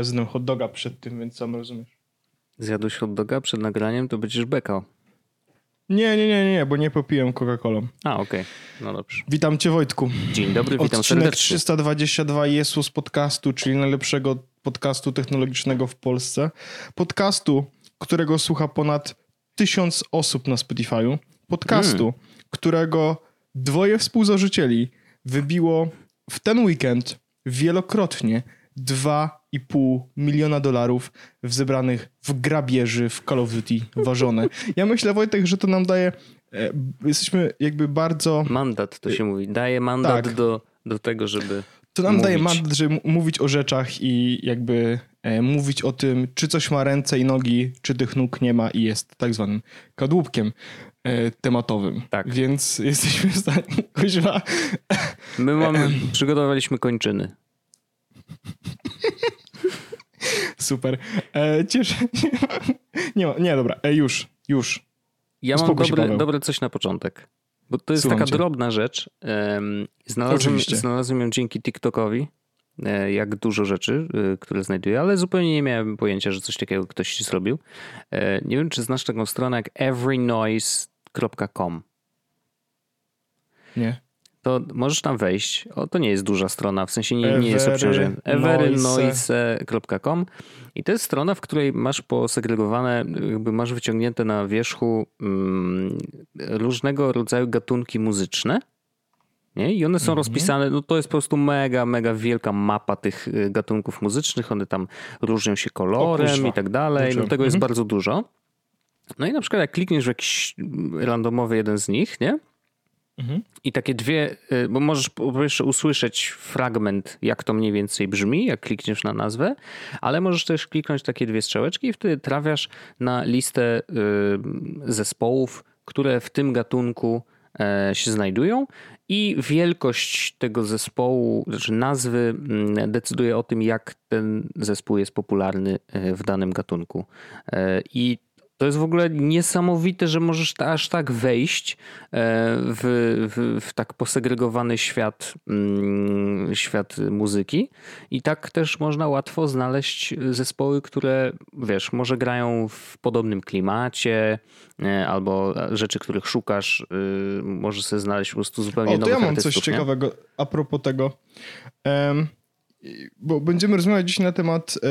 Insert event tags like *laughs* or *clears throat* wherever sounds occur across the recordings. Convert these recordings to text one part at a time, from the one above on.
ja zjadłem hot doga przed tym, więc sam rozumiesz. Zjadłeś hot doga przed nagraniem, to będziesz bekał. Nie, nie, nie, nie, bo nie popiłem Coca-Colą. A, okej. No dobrze. Witam cię Wojtku. Dzień dobry, witam Odcinek serdecznie. 322 Jesus Podcastu, czyli najlepszego podcastu technologicznego w Polsce. Podcastu, którego słucha ponad tysiąc osób na Spotify'u. Podcastu, Mm. którego dwoje współzałożycieli wybiło w ten weekend wielokrotnie 2,5 miliona dolarów w zebranych w grabieży w Call of Duty ważone. Ja myślę, Wojtek, że to nam daje... e, Jesteśmy jakby bardzo... Mandat to się mówi. Daje mandat Tak. do, do tego, żeby. To nam daje mówić. mandat, żeby mówić o rzeczach i jakby e, mówić o tym, czy coś ma ręce i nogi, czy tych nóg nie ma i jest tak zwanym kadłubkiem e, tematowym. Tak. Więc *laughs* jesteśmy w stanie, kuźwa, My mamy, przygotowaliśmy kończyny. *laughs* *laughs* super. E, cieszę się. *laughs* Nie, nie, dobra, e, już, już. Ja mam Uspokój dobre, dobre coś na początek. Bo to jest Słucham taka cię. drobna rzecz. Em, Znalazłem, znalazłem ją dzięki TikTokowi. e, Jak dużo rzeczy, e, które znajduję, ale zupełnie nie miałem pojęcia, że coś takiego ktoś zrobił. E, Nie wiem, czy znasz taką stronę jak everynoise.com. Nie. To możesz tam wejść. O, to nie jest duża strona, w sensie nie, nie jest Every obciążająca. noise. everynoise.com i to jest strona, w której masz posegregowane, jakby masz wyciągnięte na wierzchu mm, różnego rodzaju gatunki muzyczne. Nie? I one są Mhm. rozpisane, no to jest po prostu mega, mega wielka mapa tych y, gatunków muzycznych. One tam różnią się kolorem i tak dalej. No Dobrze. tego jest Mhm. bardzo dużo. No i na przykład jak klikniesz w jakiś randomowy jeden z nich, nie? I takie dwie, y, bo możesz po pierwsze usłyszeć fragment, jak to mniej więcej brzmi, jak klikniesz na nazwę, ale możesz też kliknąć takie dwie strzałeczki i wtedy trafiasz na listę y, zespołów, które w tym gatunku e, się znajdują i wielkość tego zespołu, znaczy nazwy mm, decyduje o tym, jak ten zespół jest popularny e, w danym gatunku. E, I to jest w ogóle niesamowite, że możesz aż tak wejść e, w, w, w tak posegregowany świat, mm, świat muzyki. I tak też można łatwo znaleźć zespoły, które wiesz, może grają w podobnym klimacie, e, albo rzeczy, których szukasz, y, możesz sobie znaleźć po prostu zupełnie O, to nowych ja mam artystów. coś nie? ciekawego a propos tego. I- bo będziemy rozmawiać dziś na temat e,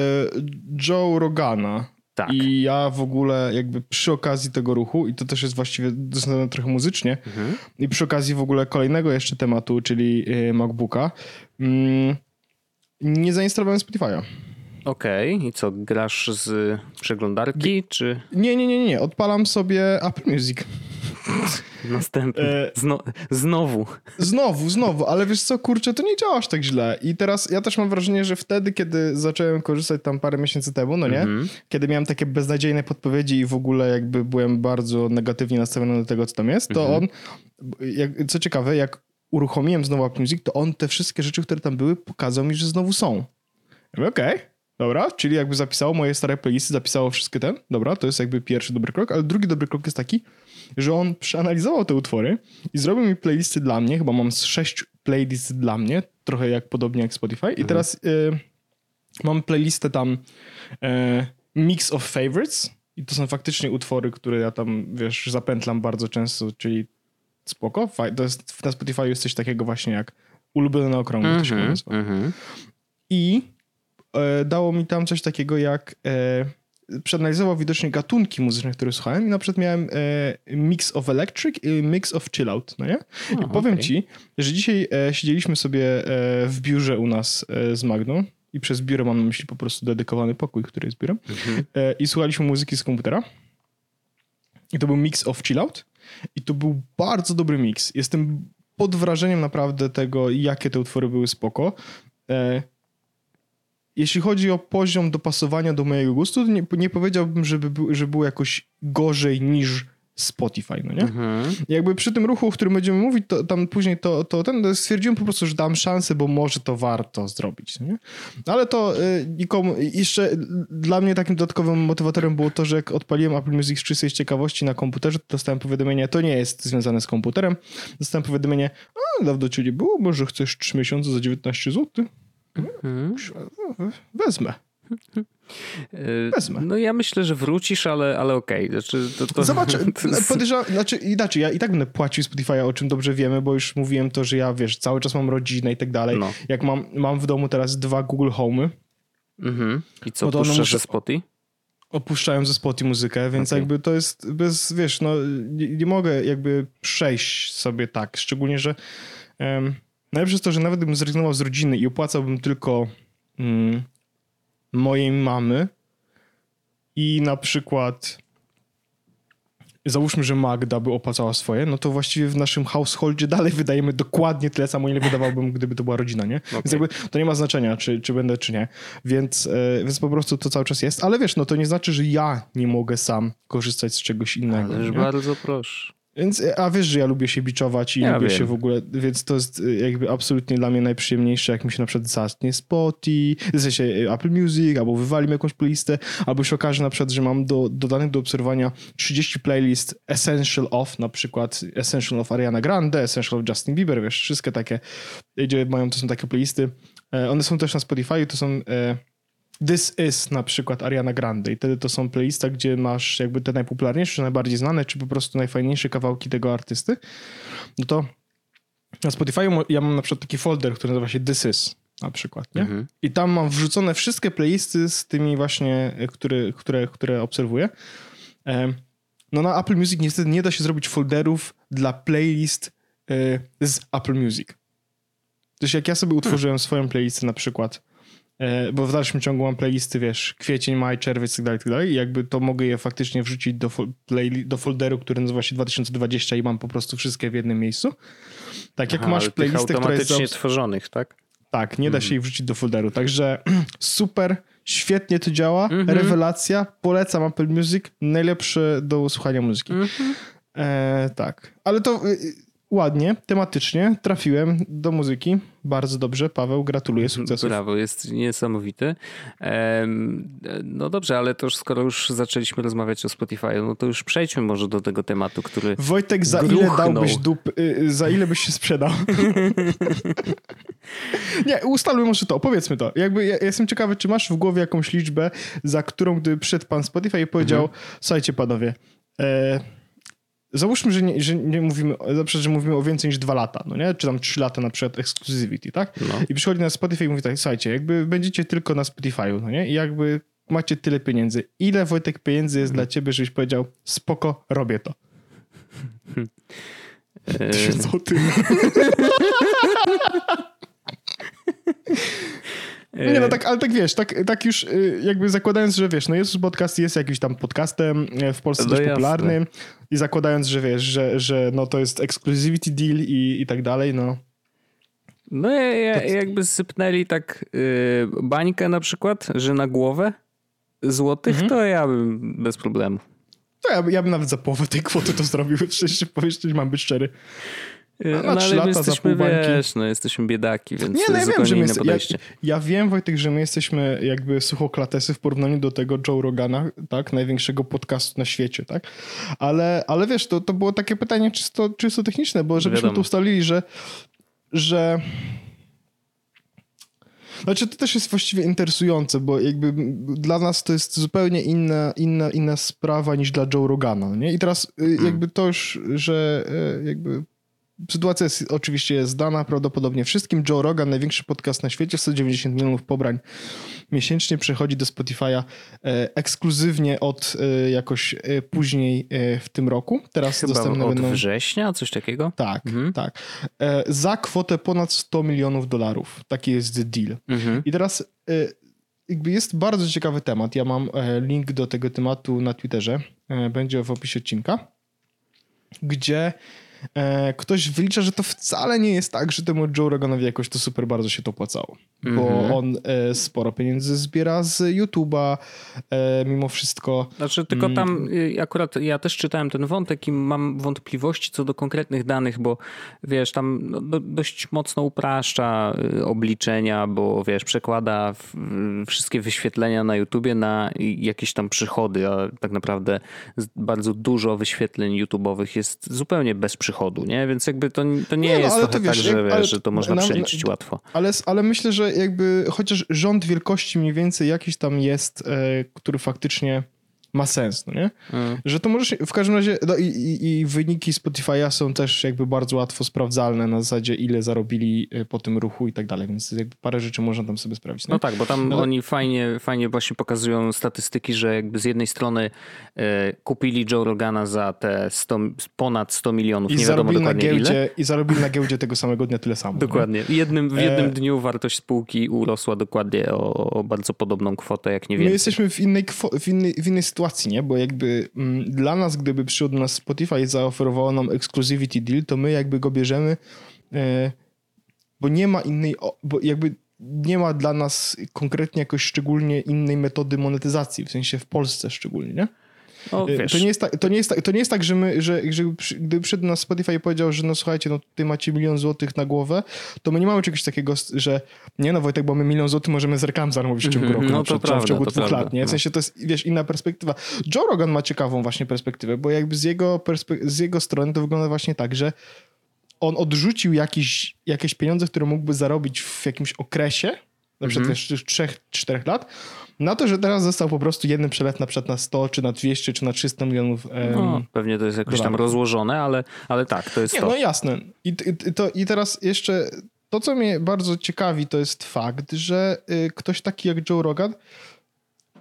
Joe Rogana. Tak. I ja w ogóle jakby przy okazji tego ruchu, i to też jest właściwie dostępne trochę muzycznie, Mhm. i przy okazji w ogóle kolejnego jeszcze tematu, czyli e, MacBooka, mm, nie zainstalowałem Spotify'a. Okej, i co, grasz z przeglądarki, czy Nie, nie, nie, nie. Odpalam sobie Apple Music. *laughs* następny? E, Zno, znowu. Znowu, znowu, ale wiesz co, kurczę, to nie działa aż tak źle. I teraz ja też mam wrażenie, że wtedy, kiedy zacząłem korzystać tam parę miesięcy temu, no nie? Mhm. Kiedy miałem takie beznadziejne podpowiedzi i w ogóle jakby byłem bardzo negatywnie nastawiony do tego, co tam jest, to Mhm. on, jak, co ciekawe, jak uruchomiłem znowu Apple Music, to on te wszystkie rzeczy, które tam były, pokazał mi, że znowu są. Ja Okej, dobra, czyli jakby zapisało moje stare playlisty, zapisało wszystkie ten, dobra, to jest jakby pierwszy dobry krok, ale drugi dobry krok jest taki, że on przeanalizował te utwory i zrobił mi playlisty dla mnie, chyba mam sześć playlist dla mnie, trochę jak podobnie jak Spotify i teraz y, mam playlistę tam e, Mix of Favorites i to są faktycznie utwory, które ja tam, wiesz, zapętlam bardzo często, czyli spoko, to jest, na Spotify jest coś takiego właśnie jak ulubione na okrągło, to się Mhm, nazywa. mhm. I dało mi tam coś takiego jak e, przeanalizował widocznie gatunki muzyczne, które słuchałem i na przykład miałem e, mix of electric i mix of chill out, no nie? I powiem okej. ci, że dzisiaj e, siedzieliśmy sobie e, w biurze u nas e, z Magną i przez biuro mam na myśli po prostu dedykowany pokój, który jest biurem Mhm. e, i słuchaliśmy muzyki z komputera i to był mix of chill out i to był bardzo dobry mix. Jestem pod wrażeniem naprawdę tego, jakie te utwory były spoko. Jeśli chodzi o poziom dopasowania do mojego gustu, to nie, nie powiedziałbym, żeby, był, było jakoś gorzej niż Spotify, no nie? Mhm. Jakby przy tym ruchu, o którym będziemy mówić, to tam później to, to ten stwierdziłem po prostu, że dam szansę, bo może to warto zrobić, no nie? Ale to y, nikomu, jeszcze dla mnie takim dodatkowym motywatorem było to, że jak odpaliłem Apple Music z czystej ciekawości na komputerze, to dostałem powiadomienie, to nie jest związane z komputerem, dostałem powiadomienie, a dawno cię nie było, może chcesz 3 miesiące za 19 zł? Mhm. Wezmę. Wezmę. No ja myślę, że wrócisz, ale, ale okej. Okay. Znaczy, to, to, Zobacz, to *laughs* jest... podejrzewam, znaczy inaczej, ja i tak będę płacił Spotify'a, o czym dobrze wiemy, bo już mówiłem to, że ja, wiesz, cały czas mam rodzinę i tak dalej. No. Jak mam, mam w domu teraz dwa Google Home'y, Mhm. I co, No to puszczasz muszę- ze Spotify? opuszczają ze Spotify muzykę, więc Okej. jakby to jest bez, wiesz, no nie, nie mogę jakby przejść sobie tak, szczególnie, że um, najlepsze jest to, że nawet gdybym zrezygnował z rodziny i opłacałbym tylko mm, mojej mamy i na przykład załóżmy, że Magda by opłacała swoje, no to właściwie w naszym householdzie dalej wydajemy dokładnie tyle samo, ile wydawałbym, gdyby to była rodzina, nie? Więc Okej. jakby to nie ma znaczenia, czy, czy będę, czy nie. Więc, e, więc po prostu to cały czas jest. Ale wiesz, no to nie znaczy, że ja nie mogę sam korzystać z czegoś innego. Ależ nie? bardzo proszę. Więc, e, a wiesz, że ja lubię się biczować i Ja lubię wiem. się w ogóle, więc to jest e, jakby absolutnie dla mnie najprzyjemniejsze, jak mi się na przykład zatnie Spotify, w sensie e, Apple Music, albo wywalim jakąś playlistę, albo się okaże na przykład, że mam do, dodanych do obserwowania 30 playlist Essential of, na przykład Essential of Ariana Grande, Essential of Justin Bieber, wiesz, wszystkie takie, gdzie mają, to są takie playlisty. One są też na Spotify, to są This Is na przykład Ariana Grande i wtedy to są playlista, gdzie masz jakby te najpopularniejsze, najbardziej znane, czy po prostu najfajniejsze kawałki tego artysty. No to na Spotify ja mam na przykład taki folder, który nazywa się This Is na przykład, nie? Mhm. I tam mam wrzucone wszystkie playlisty z tymi właśnie, e, które, które, które obserwuję. Em, No na Apple Music niestety nie da się zrobić folderów dla playlist e, z Apple Music. Też jak ja sobie utworzyłem swoją playlistę na przykład, e, bo w dalszym ciągu mam playlisty, wiesz, kwiecień, maj, czerwiec, tak dalej, tak dalej, i jakby to mogę je faktycznie wrzucić do, fol- playli- do folderu, który nazywa się 2020 i mam po prostu wszystkie w jednym miejscu. Tak jak Aha, masz playlistę, która jest... automatycznie tworzonych, tak? tak, nie da się ich wrzucić do folderu. Także *clears throat* super, świetnie to działa. Mhm. Rewelacja. Polecam Apple Music. Najlepsze do słuchania muzyki. E, tak. Ale to y, y, ładnie, tematycznie trafiłem do muzyki. Bardzo dobrze. Paweł, gratuluję sukcesów. Brawo, jest niesamowity. Em, No dobrze, ale to już skoro już zaczęliśmy rozmawiać o Spotify, no to już przejdźmy może do tego tematu, który Wojtek, za ile Gruchnął. dałbyś dup, y, y, za ile byś się sprzedał? *laughs* Nie, ustalmy może to, opowiedzmy to. Jakby ja, ja jestem ciekawy, czy masz w głowie jakąś liczbę, za którą gdyby przyszedł pan Spotify i powiedział, Mhm. słuchajcie panowie, e, załóżmy, że nie, że nie mówimy, przykład, że mówimy o więcej niż dwa lata, no nie? Czy tam trzy lata na przykład exclusivity, tak? No. I przychodzi na Spotify i mówi tak, słuchajcie, jakby będziecie tylko na Spotify'u, no nie? I jakby macie tyle pieniędzy. Ile, Wojtek, pieniędzy jest dla ciebie, żebyś powiedział, spoko, robię to. *laughs* e, Tysiąc *laughs* *laughs* złotych. Nie no, tak, ale tak wiesz, tak, tak już y, jakby zakładając, że wiesz, no Jezus Podcast jest jakimś tam podcastem e, w Polsce No dość jasne. popularnym i zakładając, że wiesz, że, że no to jest exclusivity deal i, i tak dalej, no. No ja, ja, jakby sypnęli tak y, bańkę na przykład, że na głowę złotych, Mhm. to ja bym bez problemu. To ja, ja bym nawet za połowę tej kwoty to zrobił, *laughs* szczerze powiedzieć, mam być szczery. No, trzy ale my lata za jesteśmy, wiesz, no jesteśmy biedaki, więc Nie, to no ja wiem, że my jest, ja, podejście. ja wiem, Wojtek, że my jesteśmy jakby suchoklatesy w porównaniu do tego Joe Rogana, tak, największego podcastu na świecie, tak, ale, ale wiesz, to, to było takie pytanie czysto, czysto techniczne, bo żebyśmy Wiadomo. tu ustalili, że, że znaczy to też jest właściwie interesujące, bo jakby dla nas to jest zupełnie inna, inna, inna sprawa niż dla Joe Rogana, nie? I teraz y, jakby to już, że y, jakby sytuacja jest oczywiście zdana prawdopodobnie wszystkim. Joe Rogan, największy podcast na świecie, 190 milionów pobrań miesięcznie przechodzi do Spotify'a e, ekskluzywnie od e, jakoś e, później w tym roku. Teraz Chyba dostępne od będą... września, coś takiego? Tak, Mhm. tak. Za kwotę ponad 100 milionów dolarów. Taki jest deal. Mhm. I teraz jest bardzo ciekawy temat. Ja mam link do tego tematu na Twitterze. Będzie w opisie odcinka, gdzie ktoś wylicza, że to wcale nie jest tak, że temu Joe Roganowi jakoś to super bardzo się to opłacało. Bo Mhm. on e, sporo pieniędzy zbiera z YouTube'a e, mimo wszystko. Znaczy, tylko Mm. tam y, akurat ja też czytałem ten wątek i mam wątpliwości co do konkretnych danych, bo wiesz, tam no, do, dość mocno upraszcza y, obliczenia, bo wiesz, przekłada w, wszystkie wyświetlenia na YouTubie na jakieś tam przychody, a tak naprawdę bardzo dużo wyświetleń YouTube'owych jest zupełnie bez przychodu, nie? Więc jakby to, to nie, Nie, no, jest ale trochę to wiesz, tak, że, ale wiesz, że to można na- przeliczyć łatwo. Ale, ale myślę, że jakby chociaż rząd wielkości mniej więcej jakiś tam jest, e, który faktycznie ma sens, no nie? Mm. Że to możesz, w każdym razie, no i, i, i, wyniki Spotify'a są też jakby bardzo łatwo sprawdzalne na zasadzie ile zarobili y, po tym ruchu i tak dalej, więc jakby parę rzeczy można tam sobie sprawdzić. No, no tak, bo tam no, oni fajnie, fajnie właśnie pokazują statystyki, że jakby z jednej strony e, kupili Joe Rogana za te 100, ponad 100 milionów, I nie wiadomo dokładnie na giełdzie, ile. I zarobili na giełdzie tego samego dnia tyle samo. Dokładnie. Jednym, w jednym e... dniu wartość spółki urosła dokładnie o, o, bardzo podobną kwotę, jak nie więcej. My jesteśmy w innej, w innej, w innej sytuacji, nie? Bo jakby m, mm, dla nas, gdyby przyszedł do nas Spotify i zaoferowało nam exclusivity deal, to my jakby go bierzemy, e, bo nie ma innej, bo jakby nie ma dla nas konkretnie jakoś szczególnie innej metody monetyzacji, w sensie w Polsce szczególnie, nie? No, to, nie jest tak, to, nie jest tak, to nie jest tak, że my, że, że gdyby przyszedł na Spotify i powiedział, że no słuchajcie, no tutaj macie milion złotych na głowę, to my nie mamy czegoś takiego, że nie no Wojtek, bo my milion złotych możemy z reklam zarobić w ciągu mhm, roku, no, to prawda, w ciągu to dwóch prawda, lat, nie? W no. sensie to jest, wiesz, inna perspektywa. Joe Rogan ma ciekawą właśnie perspektywę, bo jakby z jego, z jego strony to wygląda właśnie tak, że on odrzucił jakiś, jakieś pieniądze, które mógłby zarobić w jakimś okresie, na przykład mm -hmm. 3-4 lat, na to, że teraz został po prostu jeden przelet na przykład na 100, czy na 200, czy na 300 milionów. no, pewnie to jest jakoś dolarów. tam rozłożone, ale, ale tak, to jest Nie, to. No jasne. I, i, to, I teraz jeszcze to, co mnie bardzo ciekawi, to jest fakt, że y, ktoś taki jak Joe Rogan,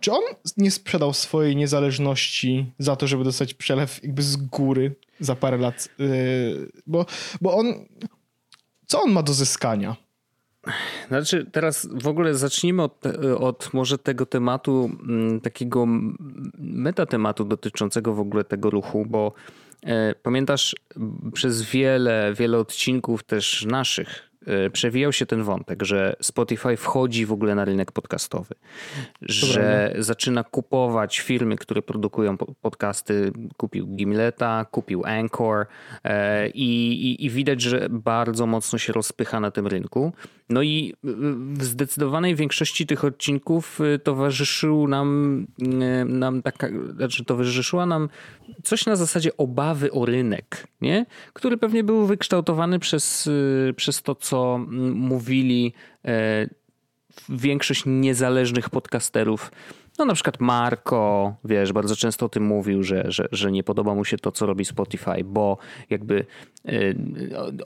czy on nie sprzedał swojej niezależności za to, żeby dostać przelew jakby z góry za parę lat? Y, bo, bo on. Co on ma do zyskania? Znaczy, teraz w ogóle zacznijmy od, od może tego tematu, mm, takiego metatematu dotyczącego w ogóle tego ruchu, bo e, pamiętasz, przez wiele, wiele odcinków też naszych E, przewijał się ten wątek, że Spotify wchodzi w ogóle na rynek podcastowy, że zaczyna kupować firmy, które produkują podcasty. Kupił Gimleta, kupił Anchor e, i, i, i widać, że bardzo mocno się rozpycha na tym rynku. No i w zdecydowanej większości tych odcinków e, towarzyszył nam, nam taka, znaczy towarzyszyła nam coś na zasadzie obawy o rynek, nie? który pewnie był wykształtowany przez, przez to, co co mówili e, większość niezależnych podcasterów. No na przykład Marco, wiesz, bardzo często o tym mówił, że, że, że nie podoba mu się to, co robi Spotify, bo jakby e,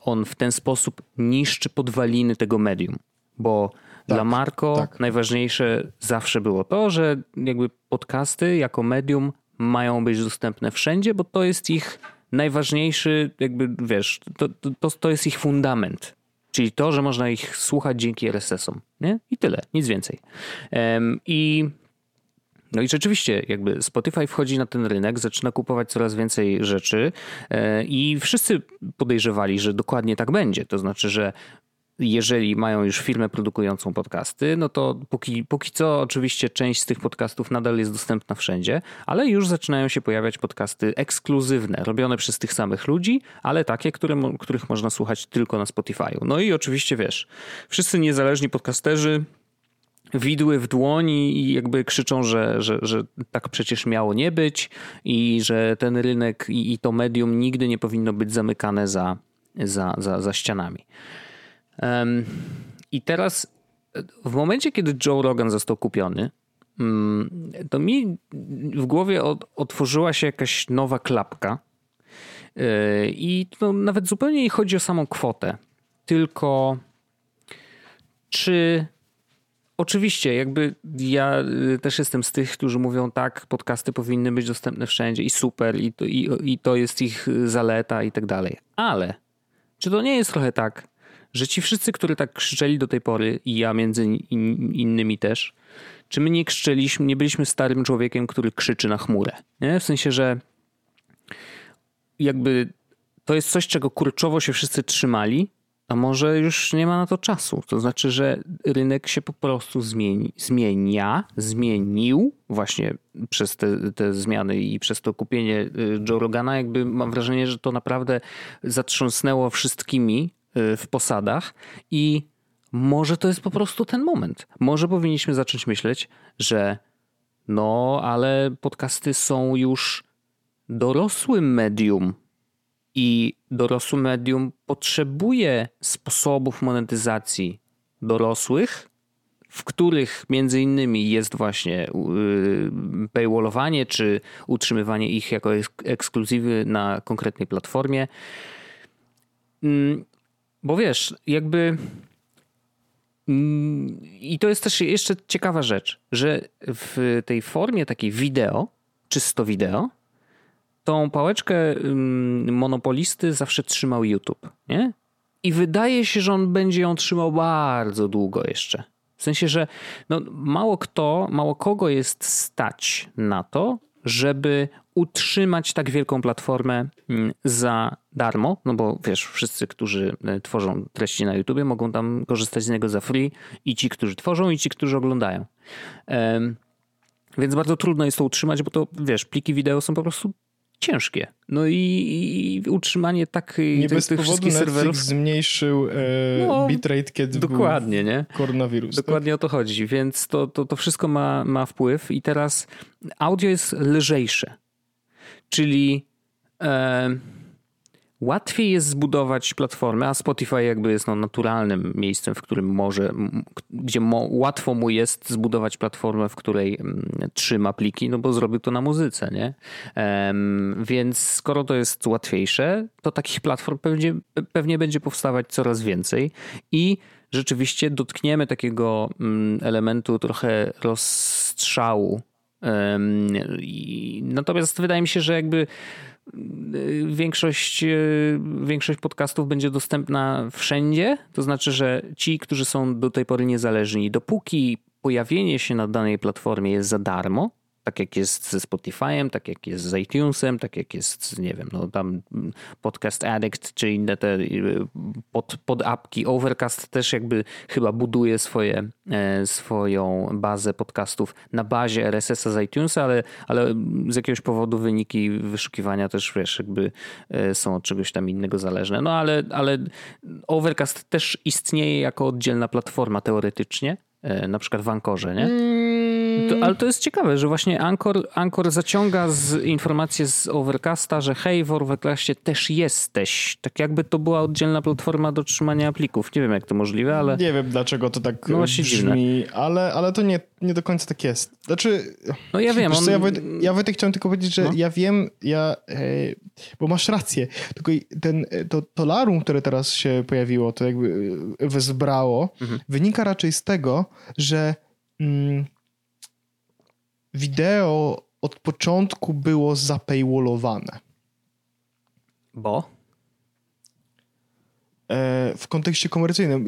on w ten sposób niszczy podwaliny tego medium. Bo tak, dla Marco tak. najważniejsze zawsze było to, że jakby podcasty jako medium mają być dostępne wszędzie, bo to jest ich najważniejszy, jakby wiesz, to, to, to jest ich fundament. Czyli to, że można ich słuchać dzięki RSS-om. Nie? I tyle, nic więcej. I no i rzeczywiście, jakby Spotify wchodzi na ten rynek, zaczyna kupować coraz więcej rzeczy e, i wszyscy podejrzewali, że dokładnie tak będzie. To znaczy, że jeżeli mają już firmę produkującą podcasty, no to póki, póki co oczywiście część z tych podcastów nadal jest dostępna wszędzie, ale już zaczynają się pojawiać podcasty ekskluzywne, robione przez tych samych ludzi, ale takie, które, których można słuchać tylko na Spotify'u. No i oczywiście wiesz, wszyscy niezależni podcasterzy widły w dłoni i jakby krzyczą, że, że, że tak przecież miało nie być i że ten rynek i, i to medium nigdy nie powinno być zamykane za, za, za, za ścianami. I teraz w momencie, kiedy Joe Rogan został kupiony, mm, to mi w głowie otworzyła się jakaś nowa klapka. E, I to nawet zupełnie nie chodzi o samą kwotę, tylko czy Oczywiście, jakby ja y, też jestem z tych, którzy mówią tak, podcasty powinny być dostępne wszędzie i super, i to, i, i to jest ich zaleta i tak dalej. Ale czy to nie jest trochę tak, że ci wszyscy, którzy tak krzyczeli do tej pory, i ja między innymi też, czy my nie krzyczeliśmy, nie byliśmy starym człowiekiem, który krzyczy na chmurę. Nie? W sensie, że jakby to jest coś, czego kurczowo się wszyscy trzymali, a może już nie ma na to czasu. To znaczy, że rynek się po prostu zmieni, zmienia, zmienił właśnie przez te, te zmiany i przez to kupienie y, Joe Rogana. Jakby mam wrażenie, że to naprawdę zatrząsnęło wszystkimi Y, w posadach i może to jest po prostu ten moment. Może powinniśmy zacząć myśleć, że no, ale podcasty są już dorosłym medium i dorosłe medium potrzebuje sposobów monetyzacji dorosłych, w których między innymi jest właśnie y, paywallowanie czy utrzymywanie ich jako ekskluzywy na konkretnej platformie. Mm, bo wiesz, jakby. Mm, I to jest też jeszcze ciekawa rzecz, że w tej formie takiej wideo, czysto wideo, tą pałeczkę monopolisty zawsze trzymał YouTube, nie? I wydaje się, że on będzie ją trzymał bardzo długo jeszcze. W sensie, że no, mało kto, mało kogo jest stać na to, żeby utrzymać tak wielką platformę za darmo, no bo wiesz, wszyscy, którzy e, tworzą treści na YouTube mogą tam korzystać z niego za free i ci, którzy tworzą i ci, którzy oglądają. Więc bardzo trudno jest to utrzymać, bo to wiesz, pliki wideo są po prostu ciężkie. No i, i utrzymanie tak nie tych, bez tych powodu Netflix serwerów zmniejszył e, no, bitrate, kiedy dokładnie, nie? koronawirus. Tak? Dokładnie tak? o to chodzi, więc to, to, to wszystko ma, ma wpływ i teraz audio jest lżejsze, czyli e, łatwiej jest zbudować platformę, a Spotify jakby jest no, naturalnym miejscem, w którym może, gdzie mo, łatwo mu jest zbudować platformę, w której trzyma pliki, no bo zrobił to na muzyce, nie? Um, więc skoro to jest łatwiejsze, to takich platform pewnie, pewnie będzie powstawać coraz więcej i rzeczywiście dotkniemy takiego elementu trochę rozstrzału. Um, natomiast wydaje mi się, że jakby większość, e, większość podcastów będzie dostępna wszędzie. To znaczy, że ci, którzy są do tej pory niezależni, dopóki pojawienie się na danej platformie jest za darmo, tak jak jest ze Spotify'em, tak jak jest z iTunesem, tak jak jest, nie wiem, no tam Podcast Addict, czy inne te y, pod, pod apki. Overcast też jakby chyba buduje swoje, e, swoją bazę podcastów na bazie RSS-a z iTunesa, ale, ale z jakiegoś powodu wyniki wyszukiwania też, wiesz, jakby e, są od czegoś tam innego zależne. No ale, ale Overcast też istnieje jako oddzielna platforma teoretycznie, e, na przykład w Ankorze, nie? To, ale to jest ciekawe, że właśnie Anchor, Anchor zaciąga z informacje z Overcasta, że hej, w Overcastie też jesteś. Tak jakby to była oddzielna platforma do trzymania plików. Nie wiem, jak to możliwe, ale... Nie wiem, dlaczego to tak no brzmi, ale, ale to nie, nie do końca tak jest. Znaczy... No ja *laughs* wiem. On... ja, Wojtek, ja Wojtek chciałem tylko powiedzieć, że no. ja wiem, ja... bo masz rację, tylko ten, to, to larum, które teraz się pojawiło, to jakby wezbrało, mhm. wynika raczej z tego, że... Mm, wideo od początku było zapaywallowane. Bo? E, w kontekście komercyjnym.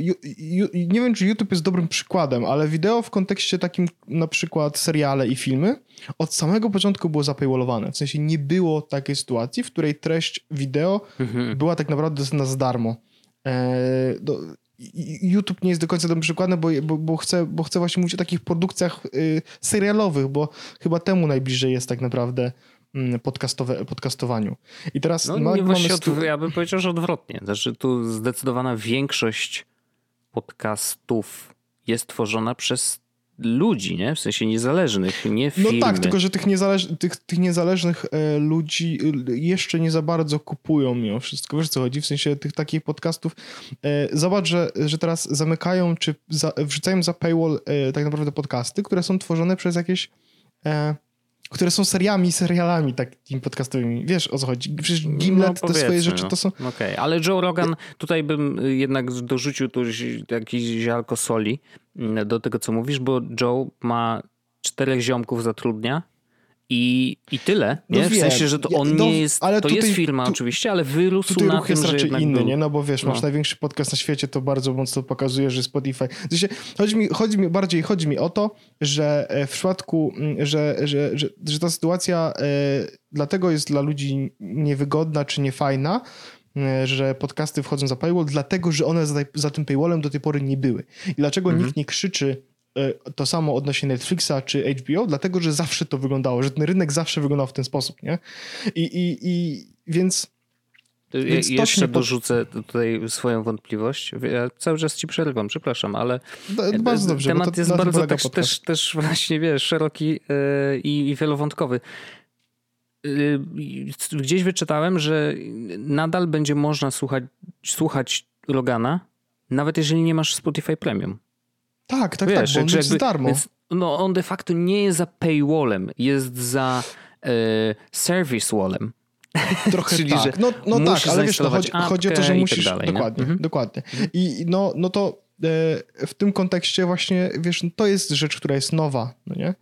nie wiem, czy YouTube jest dobrym przykładem, ale wideo w kontekście takim na przykład seriale i filmy od samego początku było zapaywallowane. W sensie nie było takiej sytuacji, w której treść wideo mhm. była tak naprawdę dostępna za darmo. YouTube nie jest do końca dobrym przykładem, bo, bo, bo, chcę, bo chcę właśnie mówić o takich produkcjach y, serialowych, bo chyba temu najbliżej jest tak naprawdę y, podcastowe, podcastowaniu. I teraz no, ma, nie mamy... Stu... Ja bym powiedział, że odwrotnie. Znaczy tu zdecydowana większość podcastów jest tworzona przez ludzi, nie? W sensie niezależnych, nie firmy. No tak, tylko że tych, niezależ tych, tych niezależnych e, ludzi e, jeszcze nie za bardzo kupują mimo wszystko. Wiesz co chodzi? W sensie tych takich podcastów. E, zobacz, że, że teraz zamykają, czy za, wrzucają za paywall e, tak naprawdę podcasty, które są tworzone przez jakieś e, które są seriami, serialami takimi podcastowymi. Wiesz o co chodzi? Przecież no, Gimlet, no, te swoje rzeczy no. to są... Okej, okay. ale Joe Rogan, tutaj bym jednak dorzucił tu jakiś ziarko soli mm, do tego, co mówisz, bo Joe ma czterech ziomków zatrudnia i, i tyle. Nie? No w sensie, że to on no, nie jest. Ale to tutaj, jest firma tu, oczywiście, ale wyrósł tutaj na ruch tym, jest raczej inny, był... nie? No bo wiesz, no. masz największy podcast na świecie, to bardzo mocno pokazuje, że Spotify. W sensie, chodzi, mi, chodzi mi bardziej chodzi mi o to, że e, w przypadku, że, że, że, że ta sytuacja e, dlatego jest dla ludzi niewygodna czy niefajna, że podcasty wchodzą za paywall, dlatego że one za, za tym paywallem do tej pory nie były. I dlaczego mhm. nikt nie krzyczy to samo odnośnie Netflixa czy HBO, dlatego że zawsze to wyglądało, że ten rynek zawsze wyglądał w ten sposób, nie? I, i, i więc. Więc jeszcze dorzucę tutaj swoją wątpliwość. Ja cały czas ci przerywam, przepraszam, ale bardzo dobrze, temat jest bardzo też, też, też właśnie, wiesz, szeroki yy, i wielowątkowy. Yy, gdzieś wyczytałem, że nadal będzie można słuchać, słuchać Logana, nawet jeżeli nie masz Spotify Premium. Tak, tak, Wiesz, tak, bo on jest darmo. Więc, no on de facto nie jest za paywallem, jest za e, service wallem. Trochę *laughs* Czyli, tak. No, no tak, ale wiesz, no, chodzi, chodzi o to, że tak musisz... dalej, nie? dokładnie, Mhm. dokładnie. I no, no to e, w tym kontekście właśnie, wiesz, no, to jest rzecz, która jest nowa, no nie?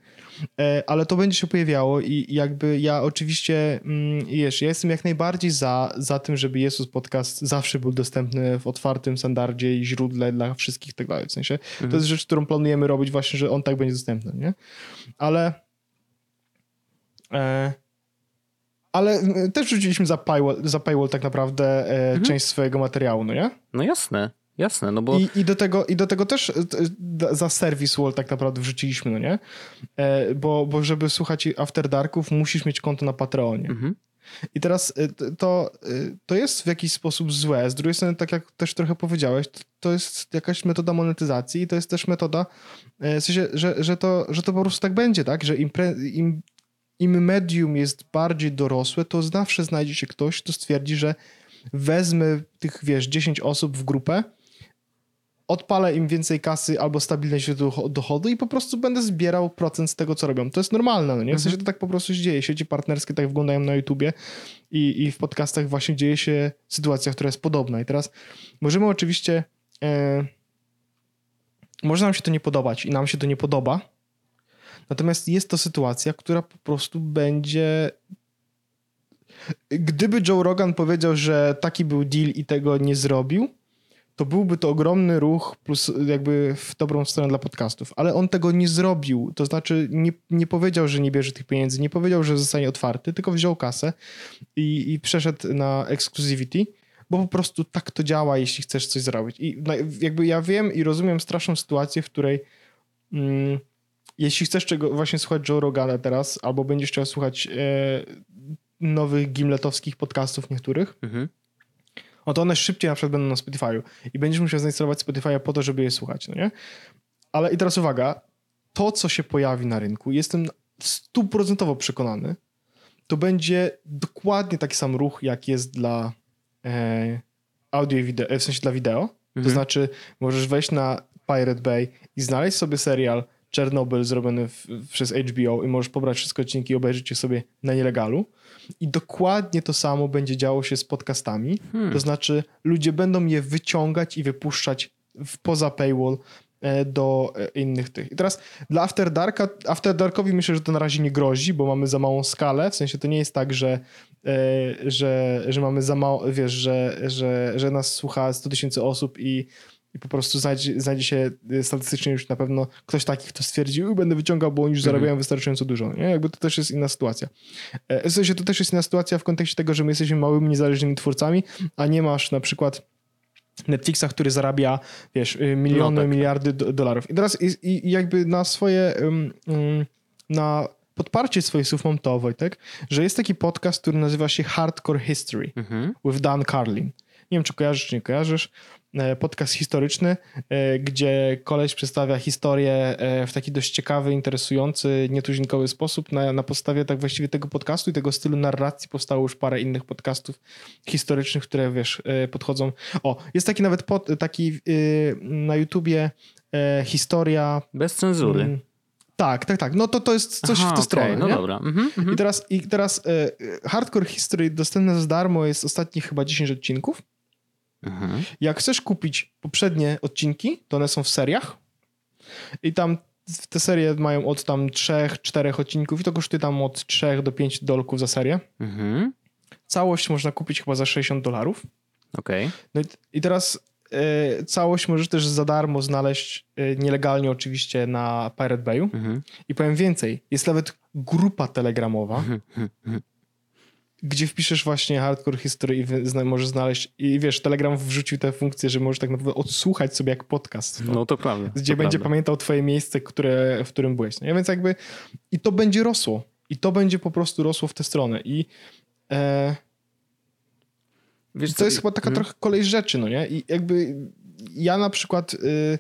E, ale to będzie się pojawiało i jakby ja oczywiście, mm, wiesz, ja jestem jak najbardziej za, za tym, żeby Jezus Podcast zawsze był dostępny w otwartym standardzie i źródle dla wszystkich tak dalej. W sensie to jest rzecz, którą planujemy robić właśnie, że on tak będzie dostępny, nie? Ale e, ale mm, też wrzuciliśmy za paywall, za paywall tak naprawdę e, część swojego materiału, no nie? No jasne, jasne, no bo I, i, do tego, I do tego też e, d- za service wall tak naprawdę wrzuciliśmy, no nie? E, bo, bo żeby słuchać After Darków, musisz mieć konto na Patreonie. Mhm. I teraz e, to, e, to jest w jakiś sposób złe. Z drugiej strony, tak jak też trochę powiedziałeś, to, jest jakaś metoda monetyzacji i to jest też metoda, e, w sensie, że, że, to, że to po prostu tak będzie, tak? Że im, im, im medium jest bardziej dorosłe, to zawsze znajdzie się ktoś, kto stwierdzi, że wezmę tych, wiesz, 10 osób w grupę, odpalę im więcej kasy albo stabilne źródło dochodu i po prostu będę zbierał procent z tego, co robią. To jest normalne, no nie? W sensie to tak po prostu się dzieje. Sieci partnerskie tak wyglądają na YouTubie i, i w podcastach właśnie dzieje się sytuacja, która jest podobna. I teraz możemy oczywiście... E, może nam się to nie podobać i nam się to nie podoba, natomiast jest to sytuacja, która po prostu będzie gdyby Joe Rogan powiedział, że taki był deal i tego nie zrobił, to byłby to ogromny ruch plus jakby w dobrą stronę dla podcastów. Ale on tego nie zrobił. To znaczy nie, nie powiedział, że nie bierze tych pieniędzy, nie powiedział, że zostanie otwarty, tylko wziął kasę i, i przeszedł na exclusivity, bo po prostu tak to działa, jeśli chcesz coś zrobić. I jakby ja wiem i rozumiem straszną sytuację, w której mm, jeśli chcesz czego właśnie słuchać Joe Rogana teraz, albo będziesz chciał słuchać e, nowych gimletowskich podcastów niektórych, Mhm. No to one szybciej na przykład będą na Spotify'u i będziesz musiał zainstalować Spotify'a po to, żeby je słuchać, no nie? Ale i teraz uwaga, to co się pojawi na rynku, jestem stuprocentowo przekonany, to będzie dokładnie taki sam ruch, jak jest dla e, audio i wideo, w sensie dla wideo. To Mhm. znaczy możesz wejść na Pirate Bay i znaleźć sobie serial Czernobyl zrobiony w, przez HBO i możesz pobrać wszystkie odcinki i obejrzeć je sobie na nielegalu. I dokładnie to samo będzie działo się z podcastami. Hmm. To znaczy ludzie będą je wyciągać i wypuszczać w, poza paywall e, do e, innych tych. I teraz dla After Darka, After Darkowi myślę, że to na razie nie grozi, bo mamy za małą skalę, w sensie to nie jest tak, że, e, że, że mamy za mało, wiesz, że, że, że nas słucha 100 tysięcy osób i i po prostu znajdzie, znajdzie się y, statystycznie już na pewno ktoś taki, kto stwierdzi, "U, będę wyciągał, bo oni już Mhm. zarabiają wystarczająco dużo. Nie? Jakby to też jest inna sytuacja. E, W sensie to też jest inna sytuacja w kontekście tego, że my jesteśmy małymi, niezależnymi twórcami, a nie masz na przykład Netflixa, który zarabia, wiesz, y, miliony, No tak. miliardy do, dolarów. I teraz i, i jakby na swoje, ym, ym, na podparcie swoich słów mam to, Wojtek, że jest taki podcast, który nazywa się Hardcore History Mhm. with Dan Carlin. Nie wiem, czy kojarzysz, czy nie kojarzysz. E, Podcast historyczny, e, gdzie koleś przedstawia historię e, w taki dość ciekawy, interesujący, nietuzinkowy sposób. Na, na podstawie tak właściwie tego podcastu i tego stylu narracji powstało już parę innych podcastów historycznych, które, wiesz, podchodzą... O, jest taki nawet pod, taki na YouTubie historia... Bez cenzury. mm, Tak, tak, tak. No to to jest coś Aha, w tę okej, stronę, No nie? dobra. Mhm, mhm. I teraz, i teraz e, Hardcore History dostępne za darmo jest ostatnie chyba 10 odcinków. Mhm. Jak chcesz kupić poprzednie odcinki, to one są w seriach i tam te serie mają od tam 3-4 odcinków i to kosztuje tam od 3 do 5 dolków za serię. Mhm. Całość można kupić chyba za 60 dolarów. Okej. No i, i teraz e, całość możesz też za darmo znaleźć e, nielegalnie oczywiście na Pirate Bayu. Mhm. I powiem więcej, jest nawet grupa telegramowa. Mhm. Gdzie wpiszesz właśnie hardcore history i zna, możesz znaleźć, i wiesz, Telegram wrzucił tę funkcję, że możesz tak naprawdę odsłuchać sobie jak podcast. No to prawda. gdzie to będzie prawda. pamiętał twoje miejsce, które, w którym byłeś. Nie? Więc jakby i to będzie rosło. I to będzie po prostu rosło w tę stronę. I e, Wiesz, to jest chyba taka Mhm. trochę kolej rzeczy, no nie? I jakby ja na przykład y,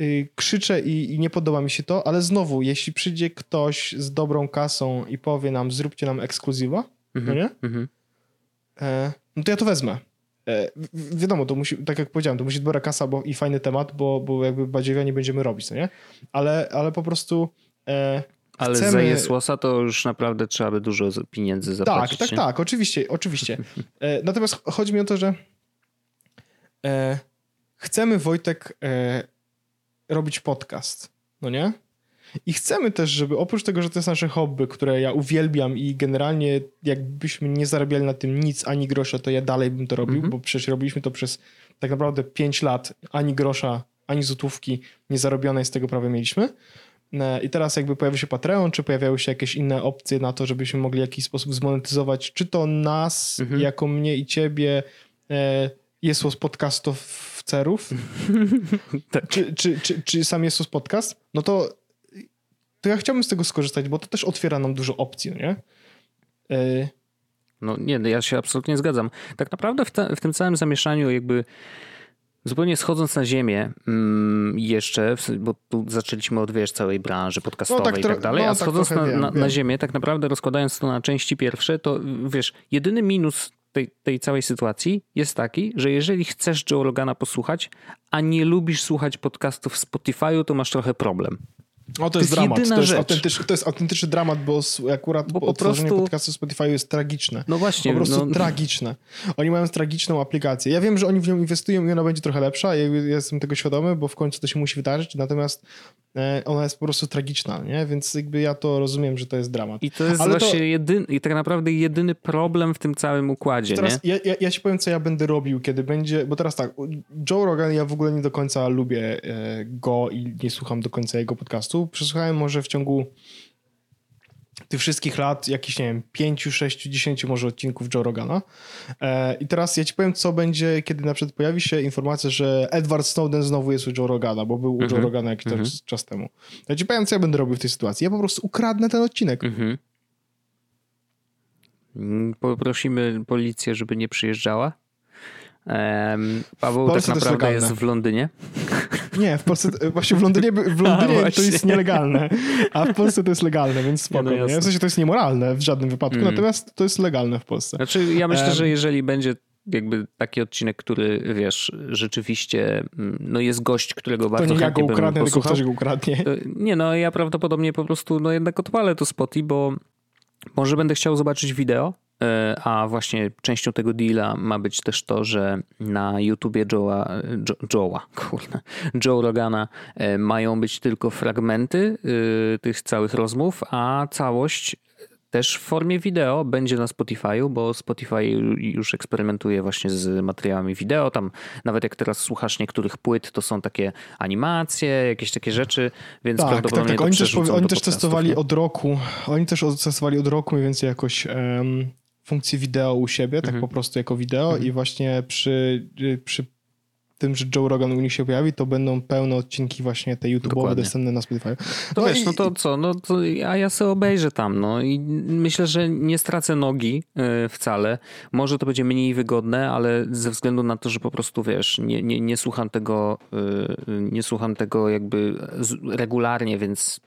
y, krzyczę i, i nie podoba mi się to, ale znowu, jeśli przyjdzie ktoś z dobrą kasą i powie nam, zróbcie nam ekskluzywa, Mhm. no nie? Mhm. E, no to ja to wezmę. e, wiadomo, to musi, tak jak powiedziałem, to musi być dobra kasa bo, i fajny temat, bo, bo jakby badziewia nie będziemy robić, no nie? Ale, ale po prostu e, ale chcemy... za Jesłosa to już naprawdę trzeba by dużo pieniędzy zapłacić. Tak, tak, nie? tak, oczywiście, oczywiście. E, natomiast chodzi mi o to, że e, chcemy, Wojtek, e, robić podcast, no nie? I chcemy też, żeby oprócz tego, że to jest nasze hobby, które ja uwielbiam i generalnie jakbyśmy nie zarabiali na tym nic, ani grosza, to ja dalej bym to robił, mm -hmm. bo przecież robiliśmy to przez tak naprawdę 5 lat, ani grosza, ani złotówki nie zarobione z tego prawie mieliśmy. E, I teraz jakby pojawił się Patreon, czy pojawiały się jakieś inne opcje na to, żebyśmy mogli w jakiś sposób zmonetyzować, czy to nas, mhm. jako mnie i ciebie, e, z podcastów cerów, *laughs* tak. czy, czy, czy, czy sam jest podcast, no to, to ja chciałbym z tego skorzystać, bo to też otwiera nam dużo opcji, nie? E... No nie, no ja się absolutnie zgadzam. Tak naprawdę w, te, w tym całym zamieszaniu jakby Zupełnie schodząc na ziemię mm, jeszcze, bo tu zaczęliśmy od wiesz, całej branży podcastowej no, tak, i tak dalej, no, a tak schodząc tak na, wiem, na, wiem. na, ziemię, tak naprawdę rozkładając to na części pierwsze, to wiesz, jedyny minus tej, tej całej sytuacji jest taki, że jeżeli chcesz Joe Rogana posłuchać, a nie lubisz słuchać podcastów w Spotify'u, to masz trochę problem. O, to, to jest, dramat. To jest, autentyczny, to jest autentyczny dramat, bo akurat bo po prostu... podcastu Spotify jest tragiczne. No właśnie. Po prostu no... tragiczne. Oni mają tragiczną aplikację. Ja wiem, że oni w nią inwestują i ona będzie trochę lepsza. Ja jestem tego świadomy, bo w końcu to się musi wydarzyć. Natomiast e, ona jest po prostu tragiczna, nie? Więc jakby ja to rozumiem, że to jest dramat. I to jest Ale właśnie to... jedyny, i tak naprawdę jedyny problem w tym całym układzie, teraz nie? Ja, ja, ja ci powiem, co ja będę robił, kiedy będzie, bo teraz tak, Joe Rogan, ja w ogóle nie do końca lubię e, go i nie słucham do końca jego podcastu przesłuchałem może w ciągu tych wszystkich lat, jakiś, nie wiem, 5, 6, 10 może odcinków Joe Rogana. E, I teraz ja ci powiem, co będzie, kiedy na przykład pojawi się informacja, że Edward Snowden znowu jest u Joe Rogana, bo był u Joe mhm. Rogana jakiś mm -hmm. czas temu. Ja ci powiem, co ja będę robił w tej sytuacji. Ja po prostu ukradnę ten odcinek. Mm -hmm. Poprosimy policję, żeby nie przyjeżdżała. Paweł tak naprawdę jest, jest w Londynie. Nie, w Polsce, właśnie w Londynie, w *laughs* Londynie a, to jest nielegalne, a w Polsce to jest legalne, więc spoko. No W sensie to jest niemoralne w żadnym wypadku, mm. natomiast to jest legalne w Polsce. Znaczy ja myślę, um, że jeżeli będzie jakby taki odcinek, który wiesz, rzeczywiście mm, no jest gość, którego bardzo to nie ja go ukradnę, tylko ktoś go ukradnie. Nie, no ja prawdopodobnie po prostu no jednak odpalę to spoty, bo może będę chciał zobaczyć wideo, E, a właśnie częścią tego deala ma być też to, że na YouTubie Joe'a, Joe'a, kurde, Joe Rogana e, mają być tylko fragmenty e, tych całych rozmów, a całość też w formie wideo będzie na Spotify'u, bo Spotify już eksperymentuje właśnie z materiałami wideo. Tam nawet jak teraz słuchasz niektórych płyt, to są takie animacje, jakieś takie rzeczy, więc tak, prawdopodobnie tak, tak. Oni też, oni też testowali od roku. Oni też testowali od roku więcej jakoś um, funkcję wideo u siebie, tak mhm. po prostu jako wideo mhm. i właśnie przy, przy tym, że Joe Rogan u nich się pojawi, to będą pełne odcinki właśnie te YouTube'owe dostępne na Spotify. No, wiesz, i... no to co, no to a ja sobie obejrzę tam, no i myślę, że nie stracę nogi y, wcale. Może to będzie mniej wygodne, ale ze względu na to, że po prostu, wiesz, nie, nie, nie słucham tego, y, nie słucham tego jakby regularnie, więc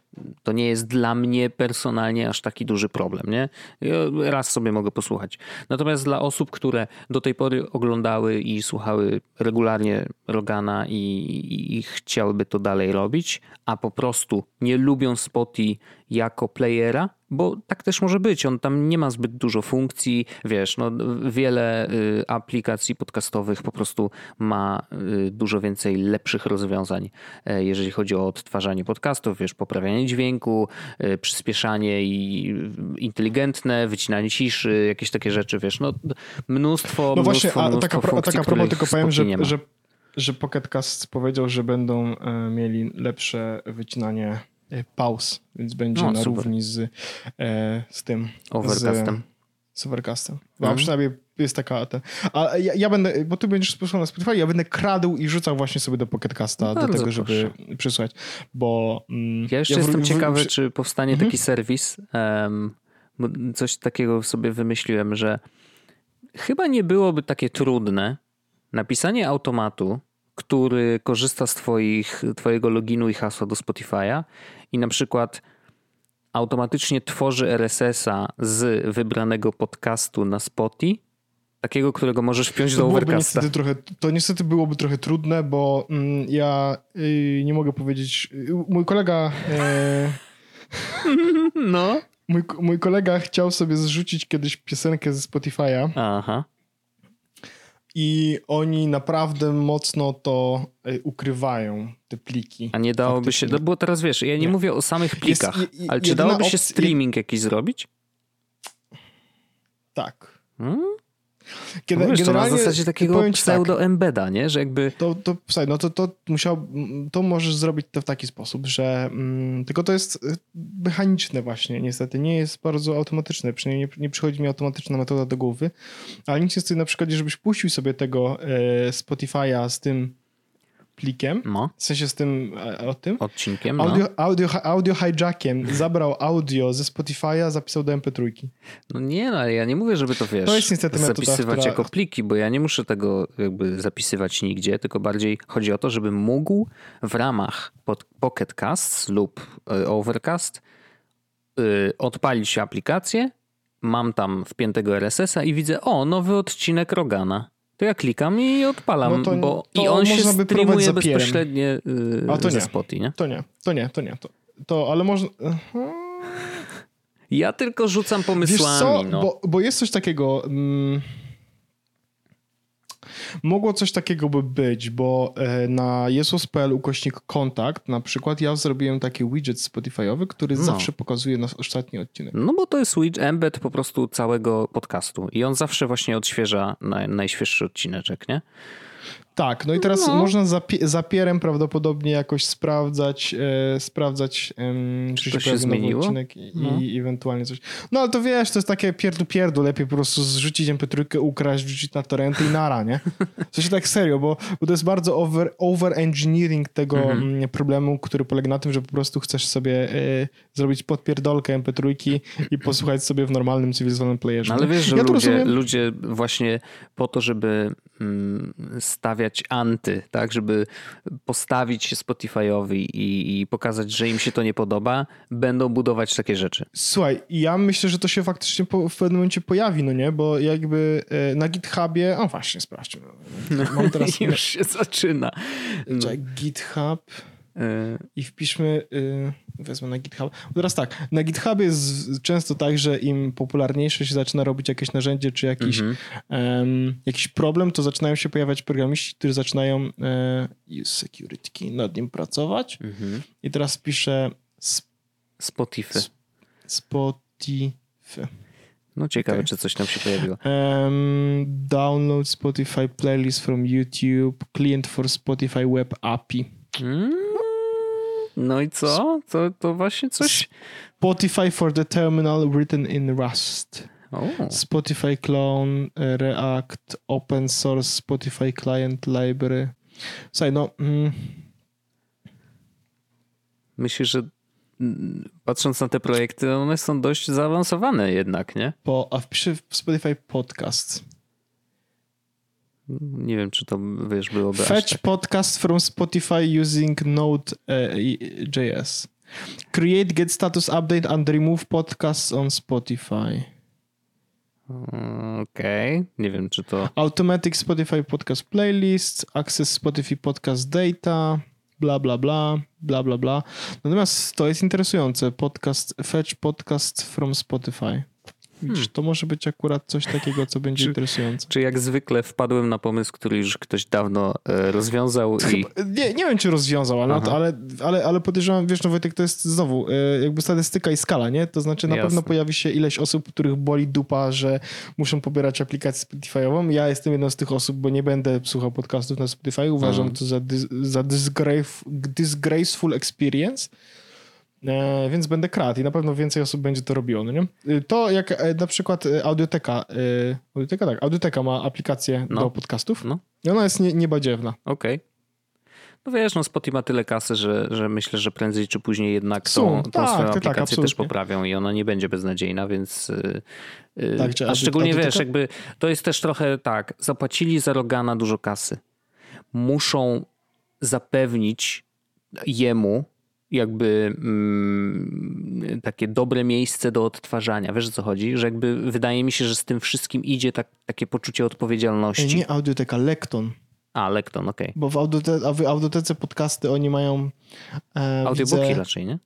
to nie jest dla mnie personalnie aż taki duży problem, nie? Raz sobie mogę posłuchać. Natomiast dla osób, które do tej pory oglądały i słuchały regularnie Rogana i, i, i chciałyby to dalej robić, a po prostu nie lubią Spotify jako playera, bo tak też może być. On tam nie ma zbyt dużo funkcji, wiesz, no, wiele y, aplikacji podcastowych po prostu ma y, dużo więcej lepszych rozwiązań, e, jeżeli chodzi o odtwarzanie podcastów, wiesz, poprawianie dźwięku, y, przyspieszanie i inteligentne, wycinanie ciszy, jakieś takie rzeczy, wiesz, no mnóstwo, no właśnie, mnóstwo, a taka, funkcji, taka propos tylko powiem, że, że, że Pocket Cast powiedział, że będą e, mieli lepsze wycinanie E, pauz, więc będzie no, na super. równi z, e, z tym. Overcastem. Z, z Overcastem. No, mhm. przynajmniej jest taka. Ta, a ja, ja, będę, bo ty będziesz posłuchał na Spotify, ja będę kradł i rzucał właśnie sobie do Pocketcasta no, do tego, żeby proszę. przysłać, bo... Mm, ja jeszcze ja jestem w, ciekawy, w, czy powstanie mhm. taki serwis, um, bo coś takiego sobie wymyśliłem, że chyba nie byłoby takie trudne napisanie automatu, który korzysta z twoich, twojego loginu i hasła do Spotify'a i na przykład automatycznie tworzy RSS-a z wybranego podcastu na Spotify Takiego, którego możesz wpiąć To do Overcasta. niestety trochę, to niestety byłoby trochę trudne, bo mm, ja y, nie mogę powiedzieć. y, mój kolega. E, *laughs* No. mój, mój kolega chciał sobie zrzucić kiedyś piosenkę ze Spotify'a Aha. I oni naprawdę mocno to y, ukrywają, te pliki. A nie dałoby Faktycznie. się, bo teraz wiesz, ja nie, Nie. mówię o samych plikach, je- je- ale czy dałoby się opcja- streaming jakiś zrobić? Tak. Hmm? Kiedy, No to na zasadzie takiego tak, pseudo-embeda, nie? Że jakby... To, to, słuchaj, no to, to musiał, to możesz zrobić to w taki sposób, że mm, tylko to jest y, mechaniczne właśnie, niestety, nie jest bardzo automatyczne, przynajmniej nie, nie przychodzi mi automatyczna metoda do głowy, ale nic nie stoi na przykładzie, żebyś puścił sobie tego e, Spotify'a z tym plikiem, No, w sensie z tym, e, o tym, odcinkiem, no. audio, audio, audio hijackiem zabrał audio ze Spotify'a, zapisał do MP3. No nie, no ale ja nie mówię, żeby to wiesz, To jest niestety metoda, zapisywać która- jako pliki, bo ja nie muszę tego jakby zapisywać nigdzie, tylko bardziej chodzi o to, żebym mógł w ramach pod Pocket Cast lub y, Overcast odpalić aplikację, mam tam wpiętego RSS-a i widzę, o, nowy odcinek Rogana. To ja klikam i odpalam, No to- bo to i on się streamuje zapierem. bezpośrednio y, A to ze nie. Spotify, nie? To nie, to nie, to nie, to, to ale można... Ja tylko rzucam Wiesz pomysłami, co, no. bo, bo jest coś takiego... Mm, mogło coś takiego by być, bo e, na jesus.pl ukośnik kontakt na przykład ja zrobiłem taki widget Spotify'owy, który No. zawsze pokazuje nasz ostatni odcinek. No bo to jest widget, embed po prostu całego podcastu i on zawsze właśnie odświeża naj, najświeższy odcineczek, nie? Tak, no i teraz No. można zapie- zapierem prawdopodobnie jakoś sprawdzać, e, sprawdzać, em, czy, to się nowy zmieniło? odcinek i, No. i ewentualnie coś. No ale to wiesz, to jest takie pierdu pierdu, lepiej po prostu zrzucić mp ukraść, wrzucić na torrenty i nara, nie? W sensie tak serio, bo, bo to jest bardzo over, over engineering tego Mhm. mm, problemu, który polega na tym, że po prostu chcesz sobie e, zrobić podpierdolkę mp3 i posłuchać sobie w normalnym, cywilizowanym playerze. No ale wiesz, że ja ludzie, rozumiem. ludzie właśnie po to, żeby mm, stawiać anty, tak, żeby postawić się Spotify'owi i, i pokazać, że im się to nie podoba, będą budować takie rzeczy. Słuchaj, ja myślę, że to się faktycznie po, w pewnym momencie pojawi, no nie? Bo jakby e, na GitHubie... O właśnie, sprawdźmy. Mam teraz... *laughs* Już się zaczyna. No. GitHub i wpiszmy... Y, wezmę na GitHub. Teraz tak, na GitHubie jest często tak, że im popularniejsze się zaczyna robić jakieś narzędzie, czy jakiś, Mhm. em, jakiś problem, to zaczynają się pojawiać programiści, którzy zaczynają use security key, nad nim pracować. mhm. I teraz piszę sp- Spotify. Spotify. No ciekawe, Okej. czy coś tam się pojawiło. Um, download Spotify playlist from YouTube, client for Spotify web API. Mm, No i co? To, to właśnie coś... Spotify for the terminal written in Rust. O, Spotify clone, e, React, open source Spotify client library. Słuchaj, no mm, myślę, że mm, patrząc na te projekty, one są dość zaawansowane jednak, nie? po, a wpiszę w Spotify podcast. Nie wiem, czy to, wiesz, byłoby Fetch tak. podcast from Spotify using Node.js. Create get status update and remove podcasts on Spotify. Okej, nie wiem, czy to... Automatic Spotify Podcast Playlist, Access Spotify Podcast Data, bla, bla, bla, bla, bla, bla. Natomiast to jest interesujące. Podcast, fetch podcast from Spotify. Widzisz, Hmm. to może być akurat coś takiego, co będzie Czy- interesujące. Czy jak zwykle wpadłem na pomysł, który już ktoś dawno e, rozwiązał i... Chyba, nie, nie wiem, czy rozwiązał, ale, ale, ale, ale podejrzewam, wiesz, no Wojtek, to jest znowu e, jakby statystyka i skala, nie? To znaczy na Jasne. pewno pojawi się ileś osób, których boli dupa, że muszą pobierać aplikację Spotify'ową. Ja jestem jedną z tych osób, bo nie będę słuchał podcastów na Spotify. Uważam Mhm. to za, dys, za disgrave, disgraceful experience. E, więc będę kradł i na pewno więcej osób będzie to robiło, no nie? E, To jak e, na przykład Audioteka, Audioteka tak, Audioteka ma aplikację No. do podcastów No, i ona jest nie, niebadziewna. okej. No wiesz, no Spotify ma tyle kasy, że, że myślę, że prędzej czy później jednak Są, tą, tą tak, swoją tak, tak, aplikację też absolutnie. poprawią i ona nie będzie beznadziejna, więc... y, y, Tak, a szczególnie wiesz, jakby to jest też trochę tak, zapłacili za Rogana dużo kasy. Muszą zapewnić jemu jakby mm, takie dobre miejsce do odtwarzania. Wiesz o co chodzi? Że jakby wydaje mi się, że z tym wszystkim idzie tak, takie poczucie odpowiedzialności. Nie audioteka, Lekton. A, Lekton, okej. Okay. Bo w, audiotece, w audiotece podcasty oni mają... E, Audiobooki widzę, raczej, nie?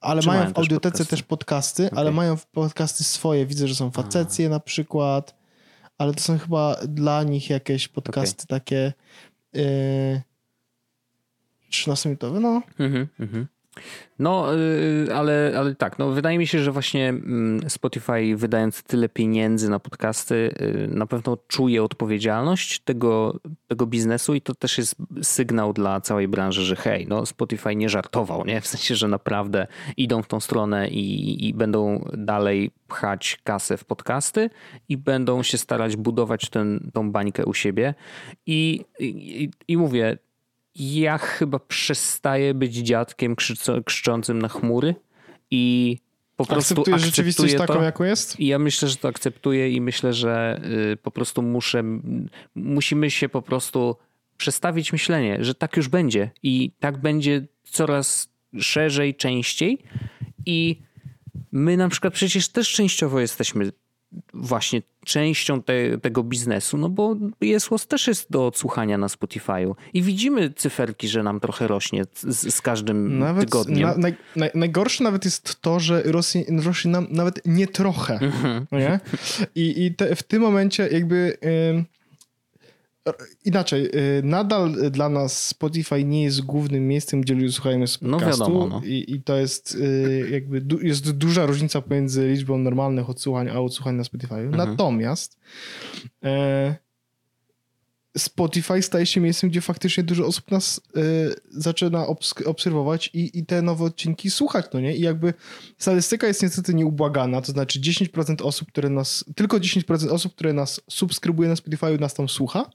Ale Czy mają, w audiotece też podcasty, też podcasty okay. ale mają podcasty swoje. Widzę, że są facecje A. na przykład, ale to są chyba dla nich jakieś podcasty okay. takie... Yy, 13-minutowy, no. Mhm, mhm. No, y, ale, ale tak, no wydaje mi się, że właśnie mm, Spotify wydając tyle pieniędzy na podcasty y, na pewno czuje odpowiedzialność tego, tego biznesu i to też jest sygnał dla całej branży, że hej, no Spotify nie żartował, nie? W sensie, że naprawdę idą w tą stronę i, i będą dalej pchać kasę w podcasty i będą się starać budować ten, tą bańkę u siebie i, i, i mówię, ja chyba przestaję być dziadkiem krzyczącym na chmury i po prostu akceptuję rzeczywistość taką, jaką jest? I ja myślę, że to akceptuję i myślę, że y, po prostu muszę, musimy się po prostu przestawić myślenie, że tak już będzie i tak będzie coraz szerzej, częściej i my na przykład przecież też częściowo jesteśmy właśnie częścią te, tego biznesu, no bo Jesłos też jest do odsłuchania na Spotify'u i widzimy cyferki, że nam trochę rośnie z, z każdym nawet, tygodniem. Na, naj, naj, najgorsze nawet jest to, że rośnie, rośnie nam nawet nie trochę. Mhm. Nie? I, i te, w tym momencie jakby... Yy Inaczej, y, nadal dla nas Spotify nie jest głównym miejscem, gdzie ludzie słuchają no podcastu. No wiadomo, no. I, I, to jest y, jakby jest duża różnica pomiędzy liczbą normalnych odsłuchań a odsłuchań na Spotify. Mhm. Natomiast e, Spotify staje się miejscem, gdzie faktycznie dużo osób nas e, zaczyna obserwować i, i te nowe odcinki słuchać, no nie? I jakby statystyka jest niestety nieubłagana, to znaczy 10% osób, które nas, tylko 10% osób, które nas subskrybuje na Spotify nas tam słucha.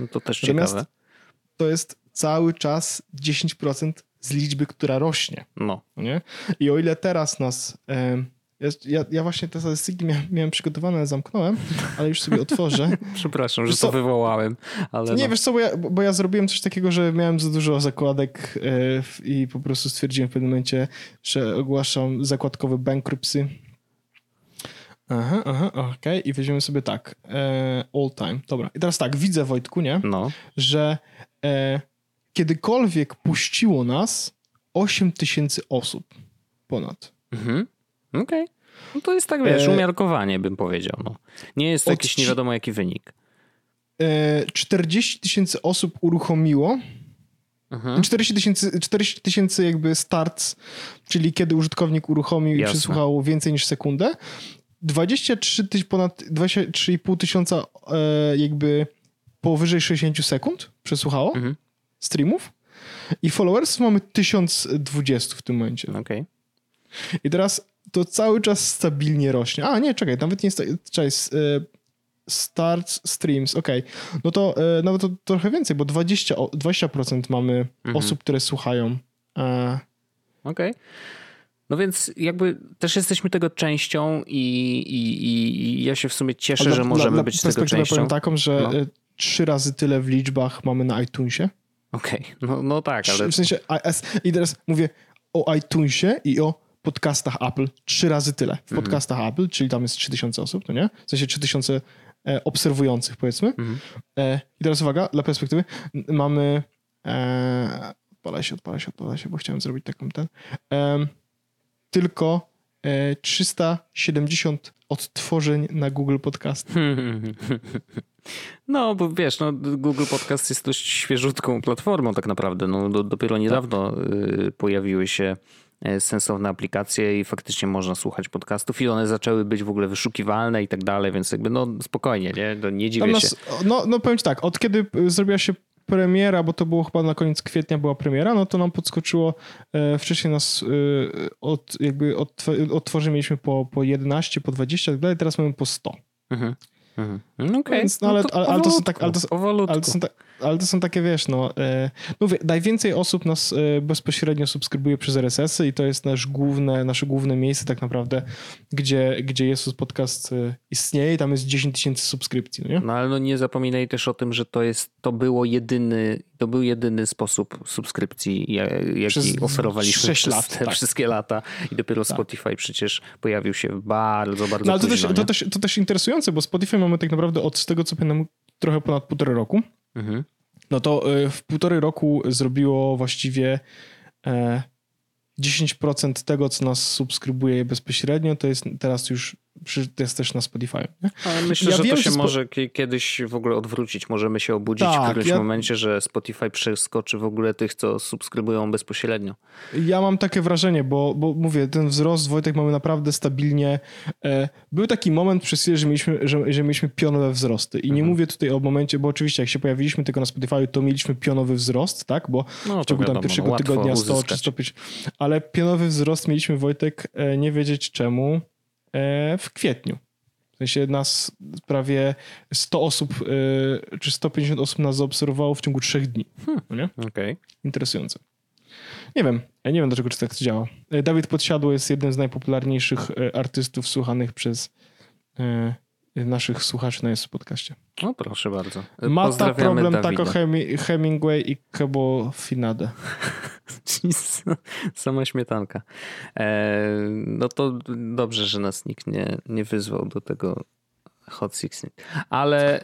No to też Natomiast ciekawe. To jest cały czas 10% z liczby, która rośnie. No. Nie? I o ile teraz nas. ja, ja, właśnie te statystyki miałem, miałem przygotowane, zamknąłem, ale już sobie otworzę. *laughs* Przepraszam, że to wywołałem. Ale nie, no. wiesz co, bo ja, bo ja zrobiłem coś takiego, że miałem za dużo zakładek e, i po prostu stwierdziłem w pewnym momencie, że ogłaszam zakładkowy bankruptcy Aha, aha, okej. Okay. I weźmiemy sobie tak. E, all time. Dobra. I teraz tak, widzę Wojtku, nie? No. Że e, kiedykolwiek puściło nas 8 tysięcy osób ponad. Mhm. Okej. Okay. No to jest tak, wiesz, e, umiarkowanie bym powiedział. No. Nie jest to jakiś nie wiadomo jaki wynik. E, 40 tysięcy osób uruchomiło. Mhm. 40 tysięcy 40 tysięcy jakby starts, czyli kiedy użytkownik uruchomił Jasne. i przesłuchał więcej niż sekundę 23 tyś, ponad 23,5 tysiąca e, jakby powyżej 60 sekund przesłuchało mhm. streamów i followers mamy 1020 w tym momencie. Okay. I teraz to cały czas stabilnie rośnie. A, nie, czekaj, nawet nie jest... Czekaj, e, start streams, okej. Okay. No to e, nawet to trochę więcej, bo 20, 20% mamy mhm. osób, które słuchają. E, okej. Okay. No więc jakby też jesteśmy tego częścią i, i, i ja się w sumie cieszę, dla, że możemy dla, być tego częścią. powiem taką, że no. Y, trzy razy tyle w liczbach mamy na iTunesie. Okej, okay. no, no tak, ale... W sensie, i teraz mówię o iTunesie i o podcastach Apple trzy razy tyle. W mhm. podcastach Apple, czyli tam jest 3000 osób, no nie? W sensie 3000 e, obserwujących, powiedzmy. Mhm. E, I teraz uwaga, dla perspektywy, mamy... E, odpala się, odpala się, odpala się, bo chciałem zrobić taką ten... E, tylko 370 e, odtworzeń na Google Podcast. *laughs* No, bo wiesz, no, Google Podcast jest dość świeżutką platformą tak naprawdę. No, do, dopiero niedawno tak. pojawiły się e, sensowne aplikacje i faktycznie można słuchać podcastów i one zaczęły być w ogóle wyszukiwalne i tak dalej, więc jakby no spokojnie, nie, no, nie dziwię się. No, no powiem ci tak, od kiedy zrobiła się premiera, bo to było chyba na koniec kwietnia była premiera, no to nam podskoczyło, e, wcześniej nas e, od, jakby od, odtworzy mieliśmy po, po 11, po 20 tak dalej, teraz mamy po 100. Mhm. Mhm. No okay. Więc, no, ale, no ale, ale, to są tak, ale, to, ale, to są tak, ale to są takie, wiesz, no, e, no najwięcej osób nas e, bezpośrednio subskrybuje przez RSS-y i to jest nasz główne, nasze główne miejsce tak naprawdę, gdzie, gdzie Jesus Podcast e, istnieje tam jest 10 tysięcy subskrypcji, no nie? No ale no nie zapominaj też o tym, że to jest, to było jedyny, to był jedyny sposób subskrypcji, jaki przez oferowaliśmy przez lat, te tak. wszystkie lata. I dopiero tak. Spotify przecież pojawił się bardzo, bardzo no, ale późno, to, też, to, też, to też interesujące, bo Spotify mamy tak naprawdę od z tego, co pamiętam, trochę ponad półtorej roku. Mhm. No to y, w półtorej roku zrobiło właściwie 10% e, tego, co nas subskrybuje bezpośrednio, to jest teraz już jest też na Spotify. Nie? Ale myślę, ja że wiem, to się że może kiedyś w ogóle odwrócić. Możemy się obudzić tak, w którymś ja... momencie, że Spotify przeskoczy w ogóle tych, co subskrybują bezpośrednio. Ja mam takie wrażenie, bo, bo mówię, ten wzrost Wojtek mamy naprawdę stabilnie. E, był taki moment przez chwilę, że mieliśmy, że, że mieliśmy pionowe wzrosty. I nie mhm. mówię tutaj o momencie, bo oczywiście jak się pojawiliśmy tylko na Spotify, to mieliśmy pionowy wzrost, tak? Bo no, w ciągu tam pierwszego no, tygodnia 100 czy 105. Ale pionowy wzrost mieliśmy, Wojtek, e, nie wiedzieć czemu w kwietniu. W sensie nas prawie 100 osób, e, czy 150 osób nas zaobserwowało w ciągu trzech dni. Hmm. No? Okay. Interesujące. Nie wiem, ja nie wiem dlaczego czy tak to działa. E, Dawid Podsiadło jest jednym z najpopularniejszych artystów słuchanych przez naszych słuchaczy na jest podcaście. No proszę bardzo. Mata problem Dawida. tako Hemingway i Kebo Finade. *laughs* Sama śmietanka. E, no to dobrze, że nas nikt nie, nie wyzwał do tego Hot Sixteen. Ale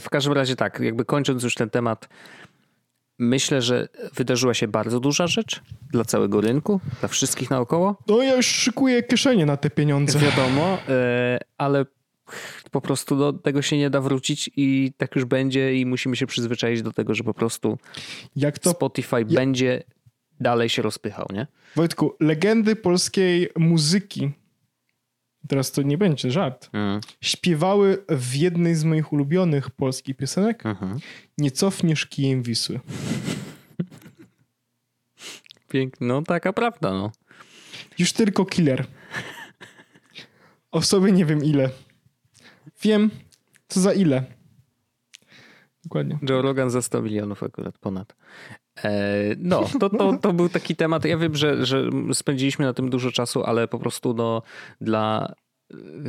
w każdym razie tak, jakby kończąc już ten temat, myślę, że wydarzyła się bardzo duża rzecz dla całego rynku, dla wszystkich naokoło. No ja już szykuję kieszenie na te pieniądze. Wiadomo, e, ale po prostu do tego się nie da wrócić i tak już będzie i musimy się przyzwyczaić do tego, że po prostu Jak to... Spotify ja... będzie dalej się rozpychał, nie? Wojtku, legendy polskiej muzyki, teraz to nie będzie żart, mm. śpiewały w jednej z moich ulubionych polskich piosenek mhm. Nie cofniesz kijem Wisły. Piękno, no taka prawda, no. Już tylko killer. O sobie nie wiem ile. Wiem, co za ile. Dokładnie. Joe Rogan za 100 milionów akurat ponad. E, no, to, to, to był taki temat. Ja wiem, że, że spędziliśmy na tym dużo czasu, ale po prostu no, dla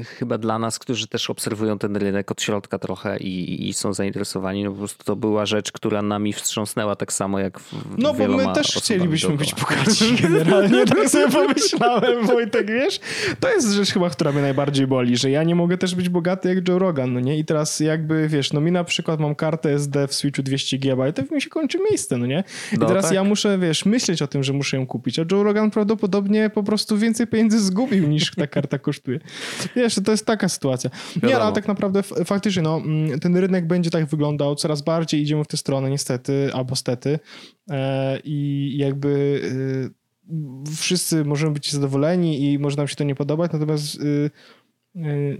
chyba dla nas, którzy też obserwują ten rynek od środka trochę i, i, są zainteresowani, no po prostu to była rzecz, która nami wstrząsnęła tak samo jak w No bo my też chcielibyśmy dookoła. być bogaci *laughs* generalnie, tak *laughs* sobie pomyślałem, Wojtek, wiesz? To jest rzecz chyba, która mnie najbardziej boli, że ja nie mogę też być bogaty jak Joe Rogan, no nie? I teraz jakby, wiesz, no mi na przykład mam kartę SD w Switchu 200 GB, to mi się kończy miejsce, no nie? I no, teraz tak. ja muszę, wiesz, myśleć o tym, że muszę ją kupić, a Joe Rogan prawdopodobnie po prostu więcej pieniędzy zgubił niż ta karta kosztuje. Wiesz, to jest taka sytuacja. Wiadomo. Nie, ale tak naprawdę faktycznie no, mm, ten rynek będzie tak wyglądał, coraz bardziej idziemy w tę stronę niestety, albo stety e, i jakby e, wszyscy możemy być zadowoleni i może nam się to nie podobać, natomiast e,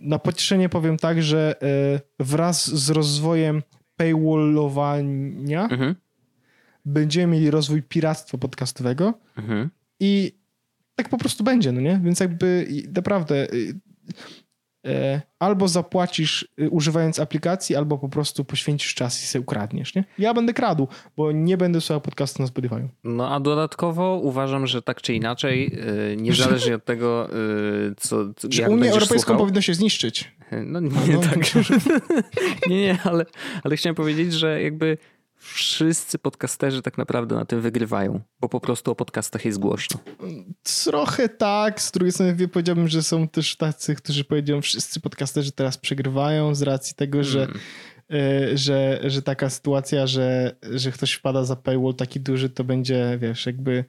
na pocieszenie powiem tak, że wraz z rozwojem paywallowania mhm. będziemy mieli rozwój piractwa podcastowego mhm. i tak po prostu będzie, no nie? Więc jakby naprawdę albo zapłacisz y, używając aplikacji, albo po prostu poświęcisz czas i sobie ukradniesz, nie? Ja będę kradł, bo nie będę słuchał podcastu na Spotify. No a dodatkowo uważam, że tak czy inaczej, y, niezależnie od tego, y, co, że Unię Europejską słuchał, powinno się zniszczyć. No nie, no, tak. *laughs* nie, nie, ale, ale chciałem powiedzieć, że jakby wszyscy podcasterzy tak naprawdę na tym wygrywają, bo po prostu o podcastach jest głośno. Trochę tak, z drugiej strony powiedziałbym, że są też tacy, którzy powiedzią, wszyscy podcasterzy teraz przegrywają z racji tego, że hmm. Że, że taka sytuacja, że, że ktoś wpada za paywall taki duży, to będzie, wiesz, jakby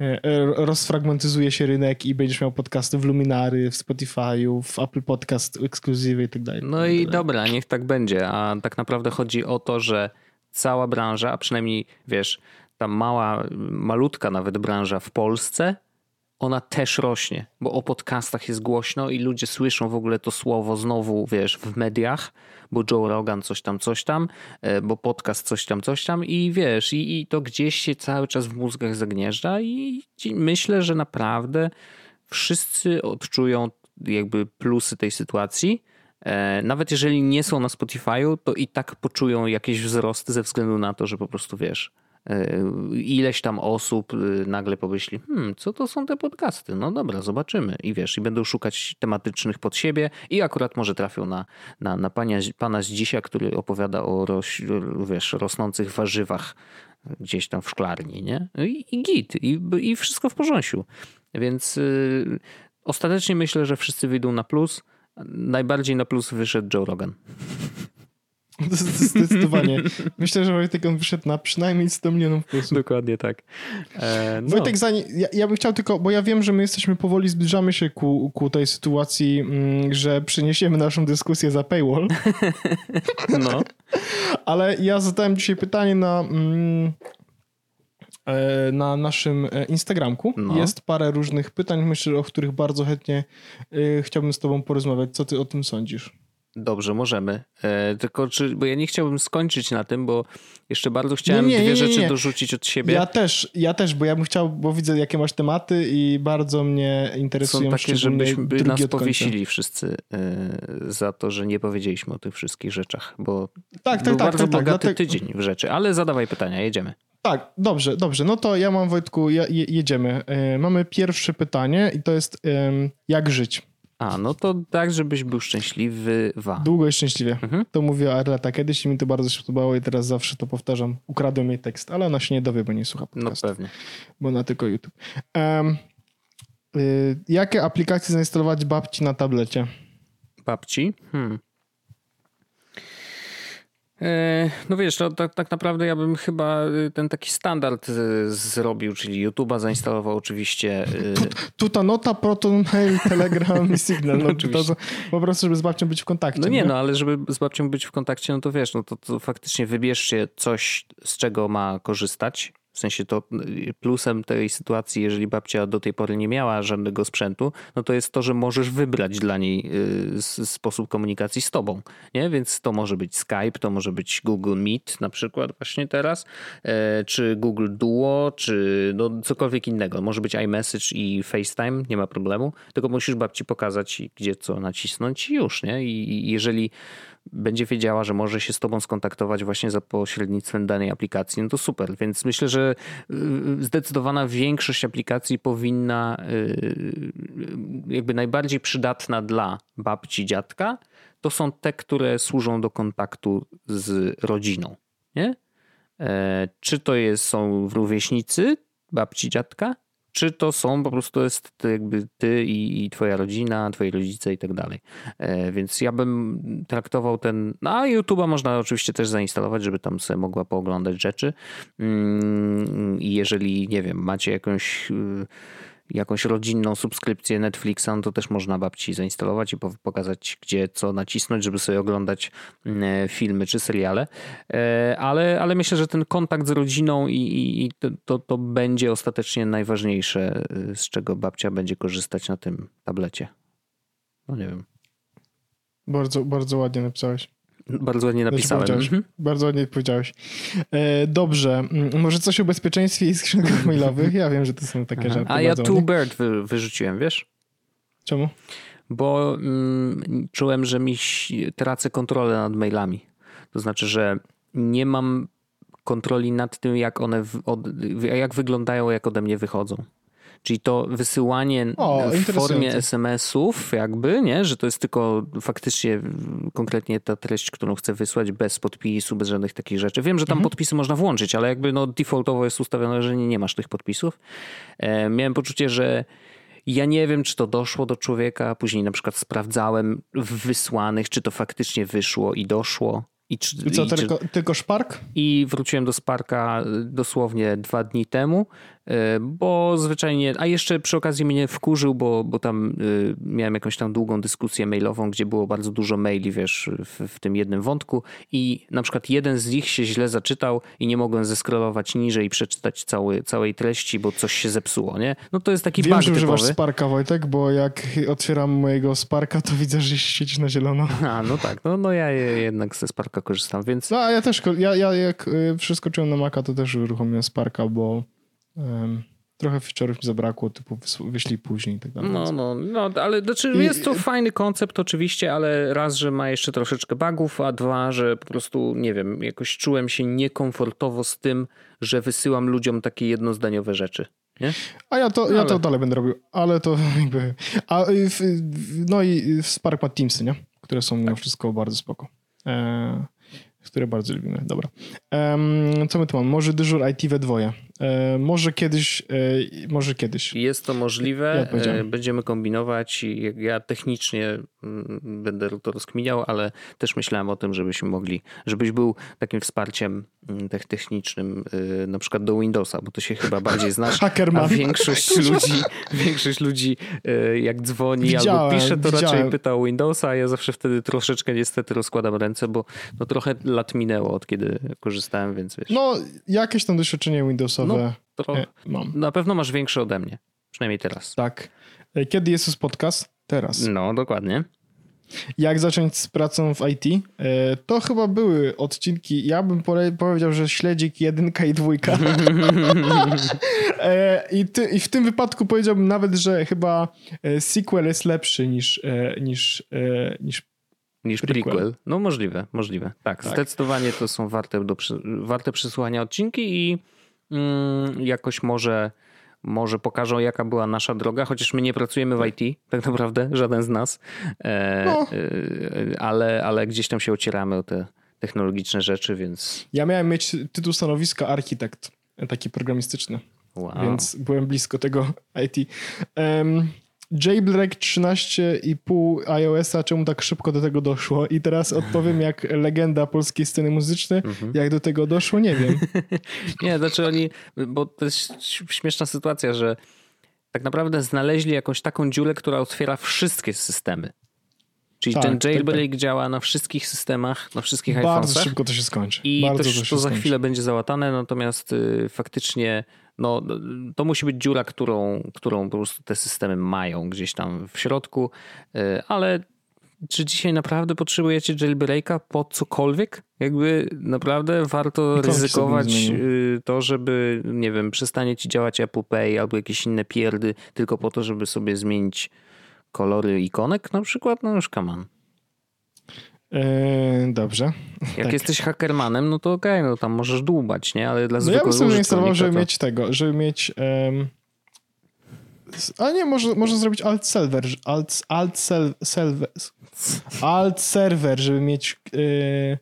e, rozfragmentyzuje się rynek i będziesz miał podcasty w Luminary, w Spotify'u, w Apple Podcast, ekskluzywy i tak dalej. No i dobra, niech tak będzie, a tak naprawdę chodzi o to, że cała branża, a przynajmniej wiesz, ta mała, malutka nawet branża w Polsce, ona też rośnie, bo o podcastach jest głośno i ludzie słyszą w ogóle to słowo znowu, wiesz, w mediach, bo Joe Rogan coś tam, coś tam, e, bo podcast coś tam, coś tam i wiesz, i, i to gdzieś się cały czas w mózgach zagnieżdża i myślę, że naprawdę wszyscy odczują jakby plusy tej sytuacji, nawet jeżeli nie są na Spotify'u, to i tak poczują jakieś wzrosty ze względu na to, że po prostu wiesz, ileś tam osób nagle pomyśli, hmm, co to są te podcasty? No dobra, zobaczymy. I wiesz, i będą szukać tematycznych pod siebie i akurat może trafią na, na, na pania, pana z dzisiaj, który opowiada o roś, wiesz, rosnących warzywach gdzieś tam w szklarni, nie? I, i git, i, i wszystko w porządku. Więc y, ostatecznie myślę, że wszyscy wyjdą na plus. Najbardziej na plus wyszedł Joe Rogan. *laughs* Zdecydowanie. Myślę, że Wojtek on wyszedł na przynajmniej 100 milionów plus. Dokładnie tak. E, no. Wojtek, zanim, ja, ja bym chciał tylko, bo ja wiem, że my jesteśmy powoli, zbliżamy się ku, ku tej sytuacji, mm, że przeniesiemy naszą dyskusję za paywall. *laughs* No. *laughs* Ale ja zadałem dzisiaj pytanie na, mm, e, na naszym e, Instagramku. No. Jest parę różnych pytań, myślę, o których bardzo chętnie e, chciałbym z tobą porozmawiać. Co ty o tym sądzisz? Dobrze, możemy. E, tylko, czy, bo ja nie chciałbym skończyć na tym, bo jeszcze bardzo chciałem nie, nie, nie, dwie rzeczy dorzucić od siebie. Ja też, ja też, bo ja bym chciał, bo widzę, jakie masz tematy i bardzo mnie interesują. Są takie, żebyśmy nas powiesili wszyscy e, za to, że nie powiedzieliśmy o tych wszystkich rzeczach, bo tak, tak, był tak, bardzo tak, tak bogaty tak, tydzień w rzeczy. Ale zadawaj pytania, jedziemy. Tak, dobrze, dobrze. No to ja mam, Wojtku, je, jedziemy. E, mamy pierwsze pytanie i to jest jak żyć? A, no to tak, żebyś był szczęśliwy. Wa. Długo i szczęśliwie. Mhm. To mówiła Arleta kiedyś i mi to bardzo się podobało i teraz zawsze to powtarzam. Ukradłem jej tekst, ale ona się nie dowie, bo nie słucha no podcastu. No pewnie. Bo na tylko YouTube. Um, y, jakie aplikacje zainstalować babci na tablecie? Babci? Hmm. E, no wiesz, no, tak, tak naprawdę ja bym chyba y, ten taki standard y, zrobił, czyli YouTube'a zainstalował oczywiście. Y, tuta nota, Proton, Mail, Telegram i Signal. *laughs* No, no oczywiście. To, po prostu, żeby z babcią być w kontakcie. No nie, nie, no ale żeby z babcią być w kontakcie, no to wiesz, no to, to faktycznie wybierzcie coś, z czego ma korzystać w sensie to y, plusem tej sytuacji, jeżeli babcia do tej pory nie miała żadnego sprzętu, no to jest to, że możesz wybrać dla niej y, sposób komunikacji z tobą. Nie? Więc to może być Skype, to może być Google Meet na przykład właśnie teraz, e, czy Google Duo, czy no cokolwiek innego. Może być iMessage i FaceTime, nie ma problemu, tylko musisz babci pokazać, gdzie co nacisnąć i już. Nie? I jeżeli będzie wiedziała, że może się z tobą skontaktować właśnie za pośrednictwem danej aplikacji, no to super. Więc myślę, że y, zdecydowana większość aplikacji powinna y, jakby najbardziej przydatna dla babci, dziadka, to są te, które służą do kontaktu z rodziną. Nie? E, czy to jest, są rówieśnicy babci, dziadka, czy to są po prostu jest jakby ty i, i twoja rodzina, twoi rodzice i tak dalej. E, więc ja bym traktował ten, no a YouTube'a można oczywiście też zainstalować, żeby tam sobie mogła pooglądać rzeczy mm, i jeżeli, nie wiem, macie jakąś y, jakąś rodzinną subskrypcję Netflixa, no to też można babci zainstalować i pokazać, gdzie co nacisnąć, żeby sobie oglądać mm, filmy czy seriale. E, ale, ale myślę, że ten kontakt z rodziną i, i to, to będzie ostatecznie najważniejsze, y, z czego babcia będzie korzystać na tym tablecie. No nie wiem. Bardzo, bardzo ładnie napisałeś. Bardzo ładnie napisałem. Mhm. Bardzo ładnie powiedziałeś. E, dobrze. Mm, może coś o bezpieczeństwie i skrzynkach *laughs* mailowych? Ja wiem, że to są takie rzeczy. A ja Two Bird wy, wyrzuciłem, wiesz? Czemu? Bo mm, czułem, że mi tracę kontrolę nad mailami. To znaczy, że nie mam kontroli nad tym, jak one w, od, jak wyglądają, jak ode mnie wychodzą. Czyli to wysyłanie o, w formie SMS-ów, jakby, nie? że to jest tylko faktycznie konkretnie ta treść, którą chcę wysłać bez podpisu, bez żadnych takich rzeczy. Wiem, że tam mhm. podpisy można włączyć, ale jakby no defaultowo jest ustawione, że nie, nie masz tych podpisów. E, miałem poczucie, że ja nie wiem, czy to doszło do człowieka. Później na przykład sprawdzałem w wysłanych, czy to faktycznie wyszło i doszło. I, czy, I co, i, tylko, czy, tylko Spark? I wróciłem do Sparka dosłownie dwa dni temu. E, bo zwyczajnie, a jeszcze przy okazji mnie wkurzył, bo, bo tam y, miałem jakąś tam długą dyskusję mailową, gdzie było bardzo dużo maili, wiesz, w, w, tym jednym wątku i na przykład jeden z nich się źle zaczytał i nie mogłem zeskrolować niżej i przeczytać cały, całej treści, bo coś się zepsuło, nie? No to jest taki Wiem, bug że używasz Sparka, Wojtek, bo jak otwieram mojego Sparka, to widzę, że świecisz na zielono. *laughs* A, no tak, no, no ja jednak ze Sparka korzystam, więc... No, a ja też, ja, ja jak y, przeskoczyłem na Maca, to też uruchomiłem Sparka, bo trochę feature'ów mi zabrakło, typu wyślij później i tak dalej. No, no, no, ale znaczy I... jest to fajny koncept oczywiście, ale raz, że ma jeszcze troszeczkę bugów, a dwa, że po prostu, nie wiem, jakoś czułem się niekomfortowo z tym, że wysyłam ludziom takie jednozdaniowe rzeczy. Nie? A ja to, no, ja ale... to dalej będę robił, ale to *laughs* jakby... A, no i Spark ma Teamsy, nie? Które są mimo tak. wszystko bardzo spoko. Eee, które bardzo lubimy. Dobra. Um, co my tu mamy? Może dyżur IT we dwoje. E, może kiedyś, e, może kiedyś. Jest to możliwe. Ja e, Będziemy kombinować. Ja technicznie mm, będę to rozkminiał, ale też myślałem o tym, żebyśmy mogli, żebyś był takim wsparciem mm, technicznym na przykład do Windowsa, bo to się chyba bardziej *laughs* znasz. Hackerman. A większość *laughs* ludzi, większość ludzi jak dzwoni widziałem, albo pisze, to widziałem. raczej pyta o Windowsa, a ja zawsze wtedy troszeczkę niestety rozkładam ręce, bo no trochę lat minęło od kiedy korzystałem, więc wiesz. No, jakieś tam doświadczenie No, to e, mam. Na pewno masz większe ode mnie. Przynajmniej teraz. Tak. E, kiedy jest podcast? Teraz. No, dokładnie. Jak zacząć z pracą w IT? E, to chyba były odcinki. Ja bym powiedział, że śledzik jedynka i dwójka. *laughs* I, ty, I w tym wypadku powiedziałbym nawet, że chyba sequel jest lepszy niż, niż, niż Niż prequel. prequel. No możliwe, możliwe. Tak, tak, zdecydowanie to są warte, do, warte przysłuchania odcinki i jakoś może, może pokażą, jaka była nasza droga, chociaż my nie pracujemy w IT, tak naprawdę, żaden z nas, e, no. e, ale, ale gdzieś tam się ocieramy o te technologiczne rzeczy, więc... Ja miałem mieć tytuł stanowiska architekt, taki programistyczny, wow. więc byłem blisko tego IT. Um, Jailbreak 13,5 iOS-a, czemu tak szybko do tego doszło? I teraz odpowiem jak legenda polskiej sceny muzycznej, mhm. jak do tego doszło, nie wiem. *laughs* nie, znaczy oni, bo to jest śmieszna sytuacja, że tak naprawdę znaleźli jakąś taką dziurę, która otwiera wszystkie systemy. Czyli tak, ten jailbreak tak, tak. działa na wszystkich systemach, na wszystkich Bardzo iPhone'ach. Bardzo szybko to się skończy. I Bardzo to, to, to za chwilę będzie załatane, natomiast y, faktycznie no, to musi być dziura, którą, którą po prostu te systemy mają gdzieś tam w środku, y, ale czy dzisiaj naprawdę potrzebujecie jailbreaka po cokolwiek? Jakby naprawdę warto ryzykować y, to, żeby, nie wiem, przestanie ci działać Apple Pay albo jakieś inne pierdy tylko po to, żeby sobie zmienić kolory ikonek na przykład? No już come Eee, dobrze. Jak tak. jesteś hackermanem, no to okej, okay, no tam możesz dłubać, nie? Ale dla no ja bym sobie zainstalował, żeby to... mieć tego, żeby mieć... Um... A nie, może, może zrobić alt server, alt, alt, server, alt server, żeby mieć yy,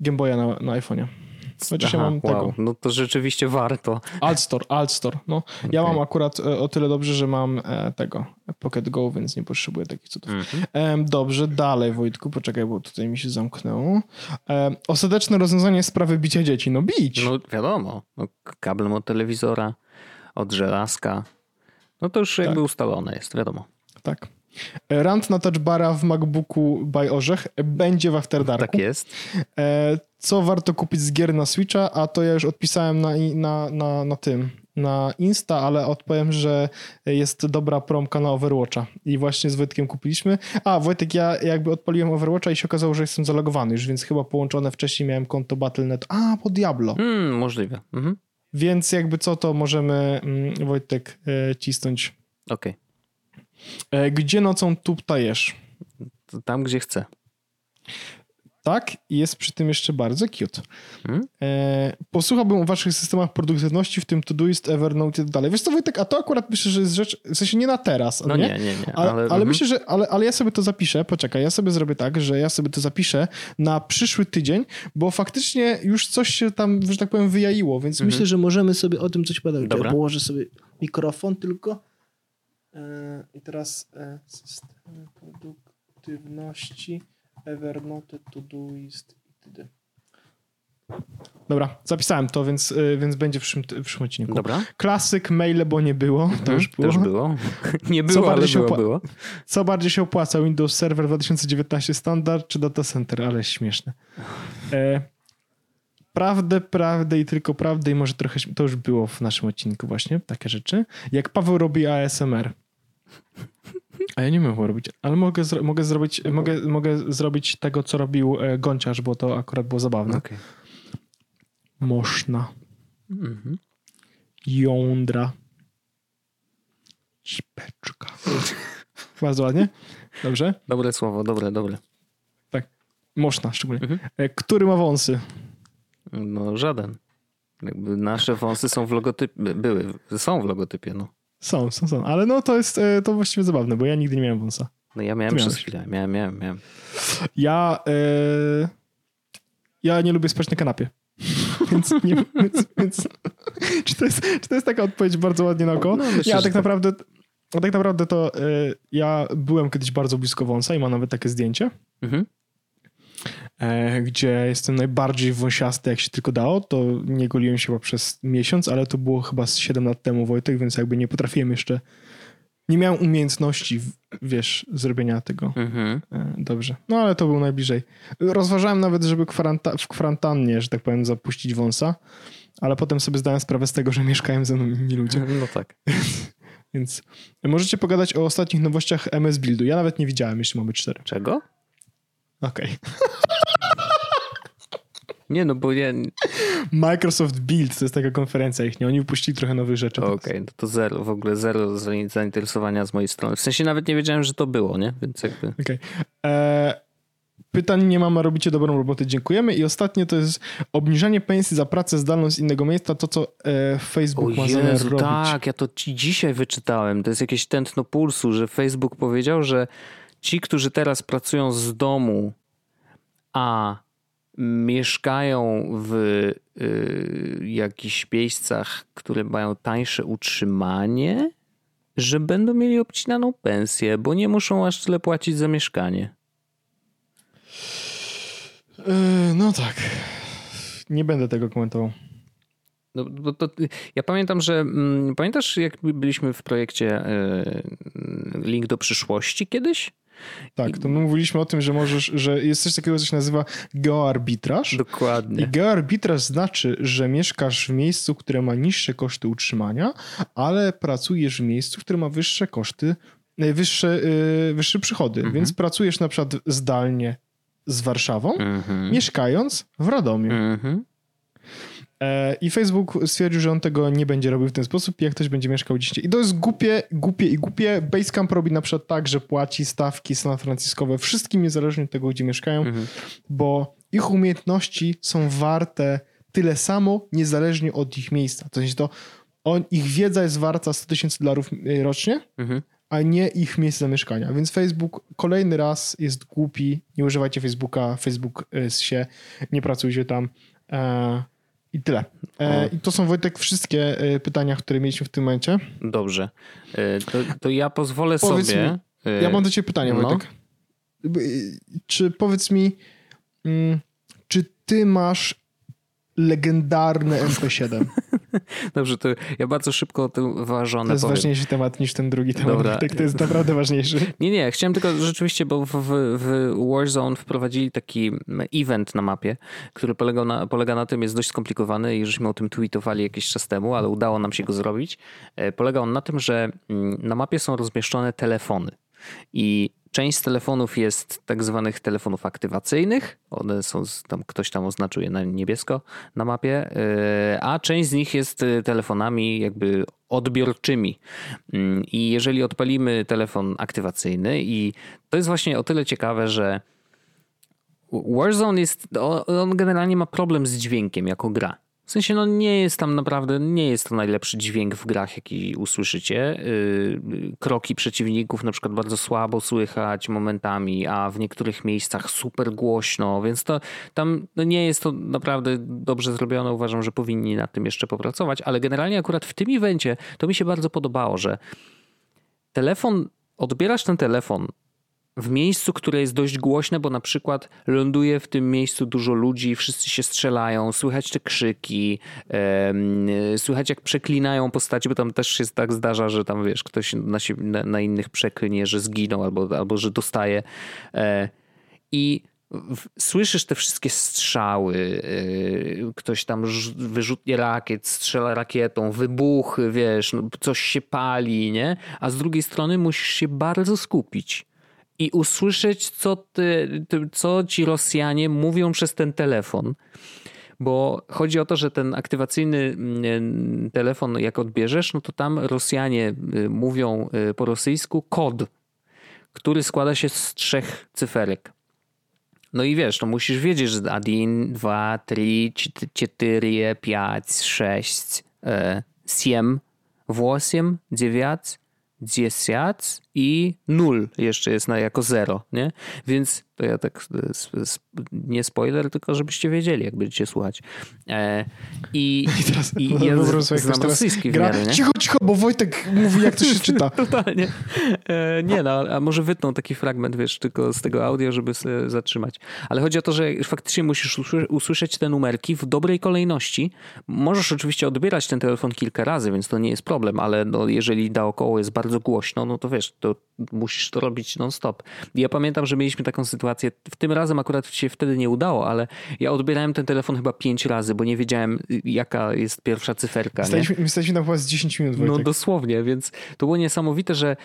Gameboya na, na iPhone'ie. Chociaż Aha, mam wow. tego. No to rzeczywiście warto. Altstore, Altstore. No. Okay. Ja mam akurat e, o tyle dobrze, że mam e, tego Pocket Go, więc nie potrzebuję takich cudów. Mm -hmm. Dobrze, dalej Wojtku, poczekaj, bo tutaj mi się zamknęło. Ostateczne rozwiązanie sprawy bicia dzieci. No bić. No wiadomo. No, kablem od telewizora, od żelazka. No to już tak. jakby ustalone jest, wiadomo. Tak. Rant na touchbara w MacBooku by Orzech będzie w After Darku. Tak jest. E, co warto kupić z gier na Switcha, a to ja już odpisałem na, na, na, na tym, na Insta, ale odpowiem, że jest dobra promka na Overwatcha i właśnie z Wojtkiem kupiliśmy. A, Wojtek, ja jakby odpaliłem Overwatcha i się okazało, że jestem zalogowany już, więc chyba połączone wcześniej miałem konto Battle.net. A, po Diablo. Hmm, możliwe. Mhm. Więc jakby co, to możemy mm, Wojtek e, cisnąć. Okej. Okay. E, gdzie nocą tuptajesz? Tam, gdzie chcę. Tak, jest przy tym jeszcze bardzo cute. Hmm? E, posłuchałbym o waszych systemach produktywności, w tym Todoist, Evernote i tak dalej. Wiesz co, Wojtek, a to akurat myślę, że jest rzecz, w sensie nie na teraz, no nie? nie, nie, nie. Ale, ale, ale myślę, że, ale, ale ja sobie to zapiszę, poczekaj, ja sobie zrobię tak, że ja sobie to zapiszę na przyszły tydzień, bo faktycznie już coś się tam, że tak powiem, wyjaiło, więc mhm. myślę, że możemy sobie o tym coś podać. Dobra. Ja położę sobie mikrofon tylko. E, I teraz e, system produktywności, Evernote, Todoist itd. Dobra, zapisałem to, więc, e, więc będzie w przyszłym, w przyszłym odcinku. Dobra. Klasyk, maile, bo nie było. To już było. Też było. *laughs* Nie było, co ale było, było. Co bardziej się opłaca? Windows Server 2019 standard czy data center? Ale śmieszne. E, prawdę, prawdę i tylko prawdę i może trochę, to już było w naszym odcinku właśnie, takie rzeczy. Jak Paweł robi ASMR. A ja nie wiem, co robić, ale mogę, zro mogę, zrobić, mogę, mogę zrobić tego, co robił e, Gąciarz, bo to akurat było zabawne. Okay. Można. Mhm. Jądra. Ćpeczka. *laughs* Bardzo ładnie. Dobrze? Dobre słowo, dobre, dobre. Tak. Można szczególnie. Mhm. E, Który ma wąsy? No żaden. Jakby nasze wąsy są w logotypie, były, są w logotypie, no. Są, są, są. Ale no to jest e, to właściwie zabawne, bo ja nigdy nie miałem wąsa. No ja miałem przez chwilę, miałem, miałem, miałem. Ja, e, ja nie lubię spać na kanapie. *laughs* więc, nie, więc, więc czy, to jest, czy to jest taka odpowiedź bardzo ładnie na oko? No, myślę, ja tak tak. naprawdę, a tak naprawdę to e, ja byłem kiedyś bardzo blisko wąsa i mam nawet takie zdjęcie, Mhm. E, gdzie jestem najbardziej wąsiasty, jak się tylko dało. To nie goliłem się chyba przez miesiąc, ale to było chyba z 7 lat temu, Wojtek, więc jakby nie potrafiłem jeszcze, nie miałem umiejętności, wiesz, zrobienia tego. Mhm. E, Dobrze. No ale to był najbliżej. Rozważałem nawet, żeby kwaranta- w kwarantannie, że tak powiem, zapuścić wąsa, ale potem sobie zdałem sprawę z tego, że mieszkają ze mną inni ludzie. *laughs* No tak. Więc możecie pogadać o ostatnich nowościach MS Buildu. Ja nawet nie widziałem, jeśli mamy cztery. Czego? Okej. *laughs* Nie, no bo ja... Microsoft Build to jest taka konferencja ich, nie? Oni wypuścili trochę nowych rzeczy. Okej, no to zero, w ogóle zero zain- zainteresowania z mojej strony. W sensie nawet nie wiedziałem, że to było, nie? Więc jakby... Okej. E, Pytań nie mam, a robicie dobrą robotę, dziękujemy. I ostatnie to jest obniżanie pensji za pracę zdalną z innego miejsca, to co e, Facebook O ma zamiar Jezu, robić. tak, ja to ci dzisiaj wyczytałem. To jest jakieś tętno pulsu, że Facebook powiedział, że ci, którzy teraz pracują z domu, a mieszkają w y, jakichś miejscach, które mają tańsze utrzymanie, że będą mieli obcinaną pensję, bo nie muszą aż tyle płacić za mieszkanie. E, no tak. Nie będę tego komentował. No, bo to, ja pamiętam, że mm, pamiętasz, jak byliśmy w projekcie y, Link do przyszłości kiedyś? Tak, to my mówiliśmy o tym, że możesz, że jest coś takiego, co się nazywa geoarbitraż. I Dokładnie. geoarbitraż znaczy, że mieszkasz w miejscu, które ma niższe koszty utrzymania, ale pracujesz w miejscu, które ma wyższe koszty, e, wyższe, e, wyższe przychody. Mhm. Więc pracujesz na przykład zdalnie z Warszawą, Mhm. mieszkając w Radomiu. Mhm. E, I Facebook stwierdził, że on tego nie będzie robił w ten sposób, jak ktoś będzie mieszkał gdzieś indziej. I to jest głupie, głupie i głupie. Basecamp robi na przykład tak, że płaci stawki San Franciscowe wszystkim niezależnie od tego, gdzie mieszkają, Mhm. bo ich umiejętności są warte tyle samo, niezależnie od ich miejsca. To znaczy to on, ich wiedza jest warta 100 tysięcy dolarów e, rocznie, Mhm. a nie ich miejsce zamieszkania. Więc Facebook kolejny raz jest głupi. Nie używajcie Facebooka, Facebook e, się, nie pracujcie tam. E, I tyle. E. I to są Wojtek wszystkie e, pytania, które mieliśmy w tym momencie. Dobrze. Y, To, to ja pozwolę Powiedz sobie. y, Ja mam do ciebie pytanie, no. Wojtek. Czy powiedz mi, mm, czy ty masz legendarne MP7? *laughs* Dobrze, to ja bardzo szybko o tym To ważone jest powiem. ważniejszy temat niż ten drugi temat. Dobra. Wojtek, to jest naprawdę ważniejszy. *laughs* Nie, nie, chciałem tylko rzeczywiście, bo w, w, w Warzone wprowadzili taki event na mapie, który polegał na, polega na tym, jest dość skomplikowany i żeśmy o tym tweetowali jakiś czas temu, ale udało nam się go zrobić. E, Polega on na tym, że mm, na mapie są rozmieszczone telefony i część telefonów jest tak zwanych telefonów aktywacyjnych, one są, tam ktoś tam oznaczył je na niebiesko na mapie, e, a część z nich jest e, telefonami jakby odbiorczymi. Mm, I jeżeli odpalimy telefon aktywacyjny i to jest właśnie o tyle ciekawe, że Warzone jest, on generalnie ma problem z dźwiękiem jako gra. W sensie, no nie jest tam naprawdę, nie jest to najlepszy dźwięk w grach, jaki usłyszycie. Yy, Kroki przeciwników na przykład bardzo słabo słychać momentami, a w niektórych miejscach super głośno, więc to tam no nie jest to naprawdę dobrze zrobione. Uważam, że powinni nad tym jeszcze popracować, ale generalnie akurat w tym evencie to mi się bardzo podobało, że telefon, odbierasz ten telefon w miejscu, które jest dość głośne, bo na przykład ląduje w tym miejscu dużo ludzi, wszyscy się strzelają, słychać te krzyki, em, słychać jak przeklinają postaci, bo tam też się tak zdarza, że tam wiesz, ktoś na, siebie, na, na innych przeklinie, że zginął albo, albo że dostaje. E, I słyszysz te wszystkie strzały, e, ktoś tam wyrzutnie rakiet, strzela rakietą, wybuchy, wiesz, no, coś się pali, nie? A z drugiej strony musisz się bardzo skupić i usłyszeć, co, ty, ty, co ci Rosjanie mówią przez ten telefon. bo chodzi o to, że ten aktywacyjny mm, telefon, jak odbierzesz, no to tam Rosjanie y, mówią y, po rosyjsku kod, który składa się z trzech cyferek. No i wiesz, no musisz wiedzieć, że 1, 2, 3, 4, 5, 6, 7, 8, 9, 10 i 0 jeszcze jest na jako 0, nie? Więc to ja tak nie spoiler, tylko żebyście wiedzieli, jak będziecie słuchać. E, I, *laughs* I teraz i no, ja jak znam teraz rosyjski gra. miarę, nie? Cicho, cicho, bo Wojtek mówi, jak to się *laughs* czyta. Totalnie. E, nie no, a może wytną taki fragment, wiesz, tylko z tego audio, żeby zatrzymać. Ale chodzi o to, że faktycznie musisz usły- usłyszeć te numerki w dobrej kolejności. Możesz oczywiście odbierać ten telefon kilka razy, więc to nie jest problem, ale no, jeżeli naokoło jest bardzo głośno, no to wiesz, to musisz to robić non-stop. Ja pamiętam, że mieliśmy taką sytuację, w tym razem akurat się wtedy nie udało, ale ja odbierałem ten telefon chyba pięć razy, bo nie wiedziałem, jaka jest pierwsza cyferka. Staliśmy, my staliśmy chyba z 10 minut, No Wojtek. dosłownie, więc to było niesamowite, że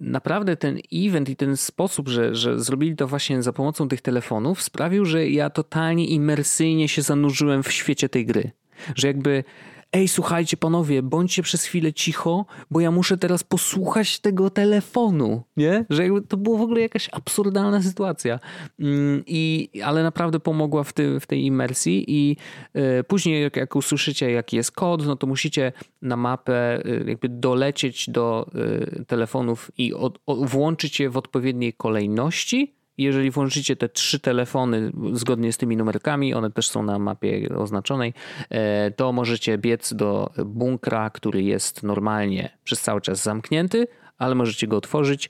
naprawdę ten event i ten sposób, że, że zrobili to właśnie za pomocą tych telefonów sprawił, że ja totalnie imersyjnie się zanurzyłem w świecie tej gry. Że jakby ej, słuchajcie panowie, bądźcie przez chwilę cicho, bo ja muszę teraz posłuchać tego telefonu, nie? Że jakby to było w ogóle jakaś absurdalna sytuacja. Mm, I, ale naprawdę pomogła w, tym, w tej imersji i e, później jak, jak usłyszycie jaki jest kod, no to musicie na mapę e, jakby dolecieć do e, telefonów i od, włączyć je w odpowiedniej kolejności. Jeżeli włączycie te trzy telefony zgodnie z tymi numerkami, one też są na mapie oznaczonej, e, to możecie biec do bunkra, który jest normalnie przez cały czas zamknięty, ale możecie go otworzyć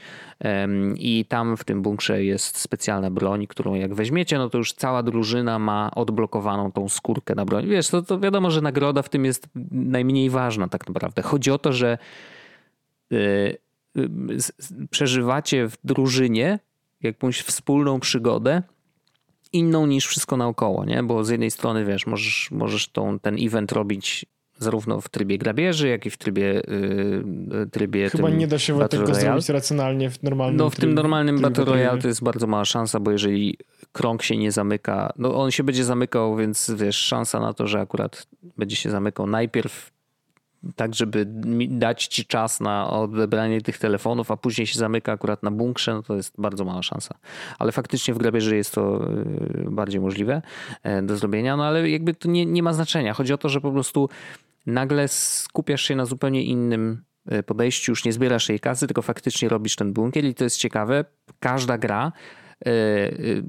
i tam w tym bunkrze jest specjalna broń, którą jak weźmiecie, no to już cała drużyna ma odblokowaną tą skórkę na broń. Wiesz, to, to wiadomo, że nagroda w tym jest najmniej ważna tak naprawdę. Chodzi o to, że z- z- przeżywacie w drużynie jakąś wspólną przygodę inną niż wszystko naokoło, nie? Bo z jednej strony, wiesz, możesz, możesz tą, ten event robić zarówno w trybie grabieży, jak i w trybie, yy, trybie Chyba nie da się tego Royale. zrobić racjonalnie w normalnym No w tym normalnym Battle Royale to jest bardzo mała szansa, bo jeżeli krąg się nie zamyka, no on się będzie zamykał, więc wiesz, szansa na to, że akurat będzie się zamykał najpierw tak, żeby dać ci czas na odebranie tych telefonów, a później się zamyka akurat na bunkrze, no to jest bardzo mała szansa. Ale faktycznie w grabieży jest to y, bardziej możliwe e, do zrobienia, no ale jakby to nie, nie ma znaczenia. Chodzi o to, że po prostu nagle skupiasz się na zupełnie innym e, podejściu, już nie zbierasz tej kasy, tylko faktycznie robisz ten bunkier i to jest ciekawe. Każda gra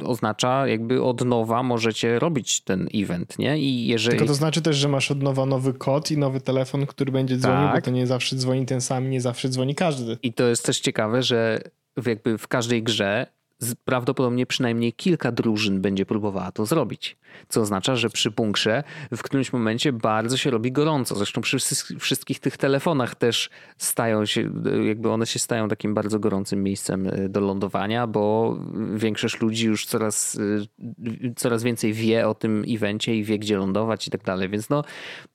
oznacza jakby od nowa możecie robić ten event, nie? I jeżeli... Tylko to znaczy też, że masz od nowa nowy kod i nowy telefon, który będzie dzwonił, bo Tak. to nie zawsze dzwoni ten sam, nie zawsze dzwoni każdy. I to jest też ciekawe, że jakby w każdej grze prawdopodobnie przynajmniej kilka drużyn będzie próbowała to zrobić. Co oznacza, że przy bunkrze w którymś momencie bardzo się robi gorąco. Zresztą przy wszystkich tych telefonach też stają się, jakby one się stają takim bardzo gorącym miejscem y, do lądowania, bo większość ludzi już coraz, y, coraz więcej wie o tym evencie i wie, gdzie lądować i tak dalej. Więc no,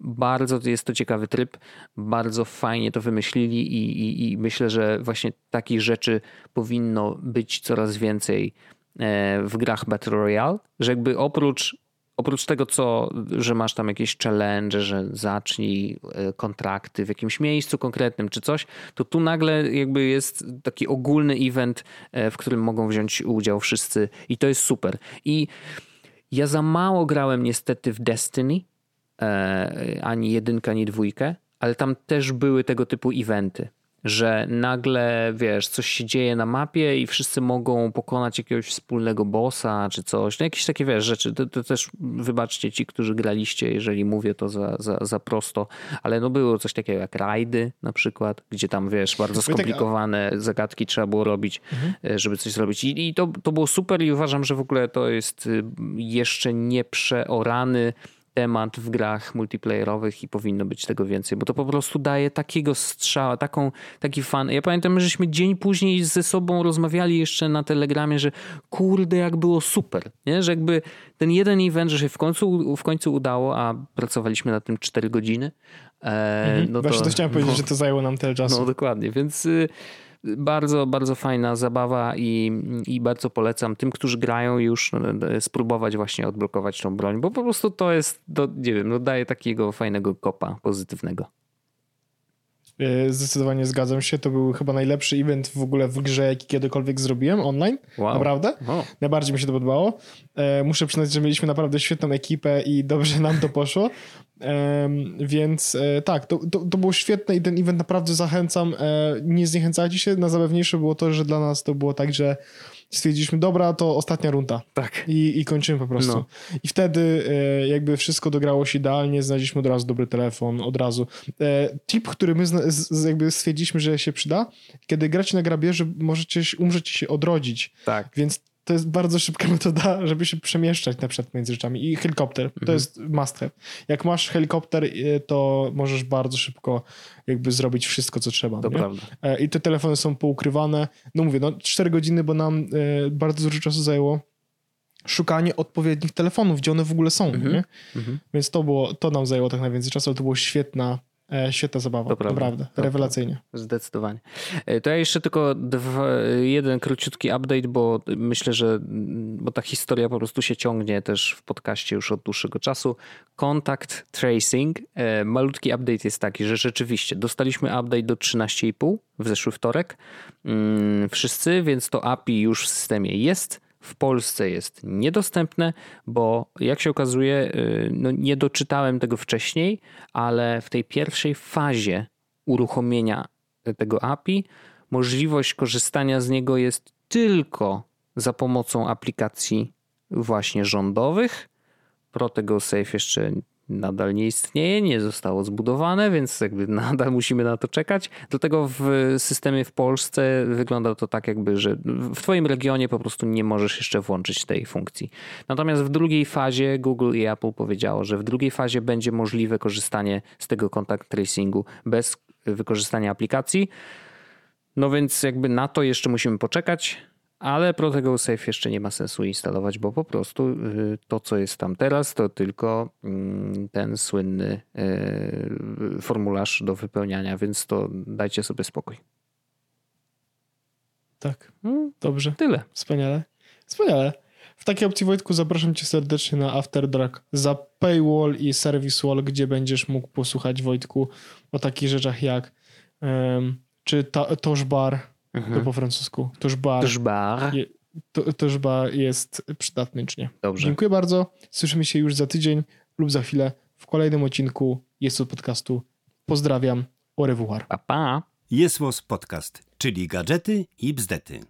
bardzo jest to ciekawy tryb, bardzo fajnie to wymyślili i, i, i myślę, że właśnie takich rzeczy powinno być coraz więcej e, w grach Battle Royale, że jakby oprócz, oprócz tego, co, że masz tam jakieś challenge, że zacznij e, kontrakty w jakimś miejscu konkretnym czy coś, to tu nagle jakby jest taki ogólny event, e, w którym mogą wziąć udział wszyscy i to jest super. I ja za mało grałem niestety w Destiny, ani jedynkę, ani dwójkę, ale tam też były tego typu eventy, że nagle, wiesz, coś się dzieje na mapie i wszyscy mogą pokonać jakiegoś wspólnego bossa czy coś. No jakieś takie, wiesz, rzeczy. To, to też wybaczcie ci, którzy graliście, jeżeli mówię to za, za, za prosto, ale no było coś takiego jak rajdy na przykład, gdzie tam, wiesz, bardzo a- skomplikowane zagadki trzeba było robić, e, żeby coś zrobić. I, i to, to było super i uważam, że w ogóle to jest y, jeszcze nieprzeorany temat w grach multiplayerowych i powinno być tego więcej, bo to po prostu daje takiego strzała, taką, taki fan. Ja pamiętam, że żeśmy dzień później ze sobą rozmawiali jeszcze na Telegramie, że kurde, jak było super, nie? że jakby ten jeden event, że się w końcu, w końcu udało, a pracowaliśmy nad tym 4 godziny. E, Mhm. no Właśnie to chciałem powiedzieć, no, że to zajęło nam tyle czasu. no dokładnie, więc y, bardzo, bardzo fajna zabawa i, i bardzo polecam tym, którzy grają już no, spróbować właśnie odblokować tą broń, bo po prostu to jest, to, nie wiem, no daje takiego fajnego kopa pozytywnego. E, zdecydowanie zgadzam się. To był chyba najlepszy event w ogóle w grze, jaki kiedykolwiek zrobiłem online. Wow. Naprawdę. Wow. Najbardziej mi się to podobało. E, muszę przyznać, że mieliśmy naprawdę świetną ekipę i dobrze nam to poszło. Więc e, tak, to, to, to było świetne i ten event naprawdę zachęcam. Nie zniechęcajcie się. Najzabawniejsze było to, że dla nas to było tak, że stwierdziliśmy, dobra, to ostatnia runda. Tak. I, i kończymy po prostu. No. I wtedy e, jakby wszystko dograło się idealnie, znaleźliśmy od razu dobry telefon, od razu. E, tip, który my z, z, jakby stwierdziliśmy, że się przyda, kiedy gracie na grabierze, możecie umrzeć się odrodzić. Tak. Więc to jest bardzo szybka *laughs* metoda, żeby się przemieszczać na przykład między rzeczami. I helikopter, mhm. to jest must have. Jak masz helikopter, y, to możesz bardzo szybko jakby zrobić wszystko, co trzeba. To nie? prawda. E, I te telefony są poukrywane. No mówię, no 4 godziny, bo nam e, bardzo dużo czasu zajęło szukanie odpowiednich telefonów, gdzie one w ogóle są, mhm. nie? Mhm. Więc to było, to nam zajęło tak najwięcej czasu, ale to była świetna świetna zabawa, to prawda. naprawdę, to rewelacyjnie. Zdecydowanie. E, to ja jeszcze tylko dwa, jeden króciutki update, bo myślę, że bo ta historia po prostu się ciągnie też w podcaście już od dłuższego czasu. Contact Tracing. E, malutki update jest taki, że rzeczywiście dostaliśmy update do 13,5 w zeszły wtorek. Mm, wszyscy, więc to API już w systemie jest w Polsce jest niedostępne, bo jak się okazuje, y, no nie doczytałem tego wcześniej, ale w tej pierwszej fazie uruchomienia tego API możliwość korzystania z niego jest tylko za pomocą aplikacji właśnie rządowych. Protego Safe jeszcze nadal nie istnieje, nie zostało zbudowane, więc jakby *laughs* nadal musimy na to czekać. Dlatego w systemie w Polsce wygląda to tak jakby, że w twoim regionie po prostu nie możesz jeszcze włączyć tej funkcji. Natomiast w drugiej fazie Google i Apple powiedziało, że w drugiej fazie będzie możliwe korzystanie z tego contact tracingu bez wykorzystania aplikacji. No więc jakby na to jeszcze musimy poczekać ale Protego Safe jeszcze nie ma sensu instalować, bo po prostu y, to, co jest tam teraz, to tylko mm, ten słynny y, formularz do wypełniania, więc to dajcie sobie spokój. Tak, no, dobrze. Tyle. Wspaniale. Wspaniale. W takiej opcji, Wojtku, zapraszam cię serdecznie na After Dark za Paywall i Service Wall, gdzie będziesz mógł posłuchać, Wojtku, o takich rzeczach jak um, czy ta, Bar, Mhm. To po francusku. Tożbar. Je, to, tożbar jest przydatnycznie. Dobrze. Dziękuję bardzo. Słyszymy się już za tydzień lub za chwilę w kolejnym odcinku Jest to podcastu. Pozdrawiam. Au revoir. Pa, pa. Jest Podcast, czyli gadżety i bzdety.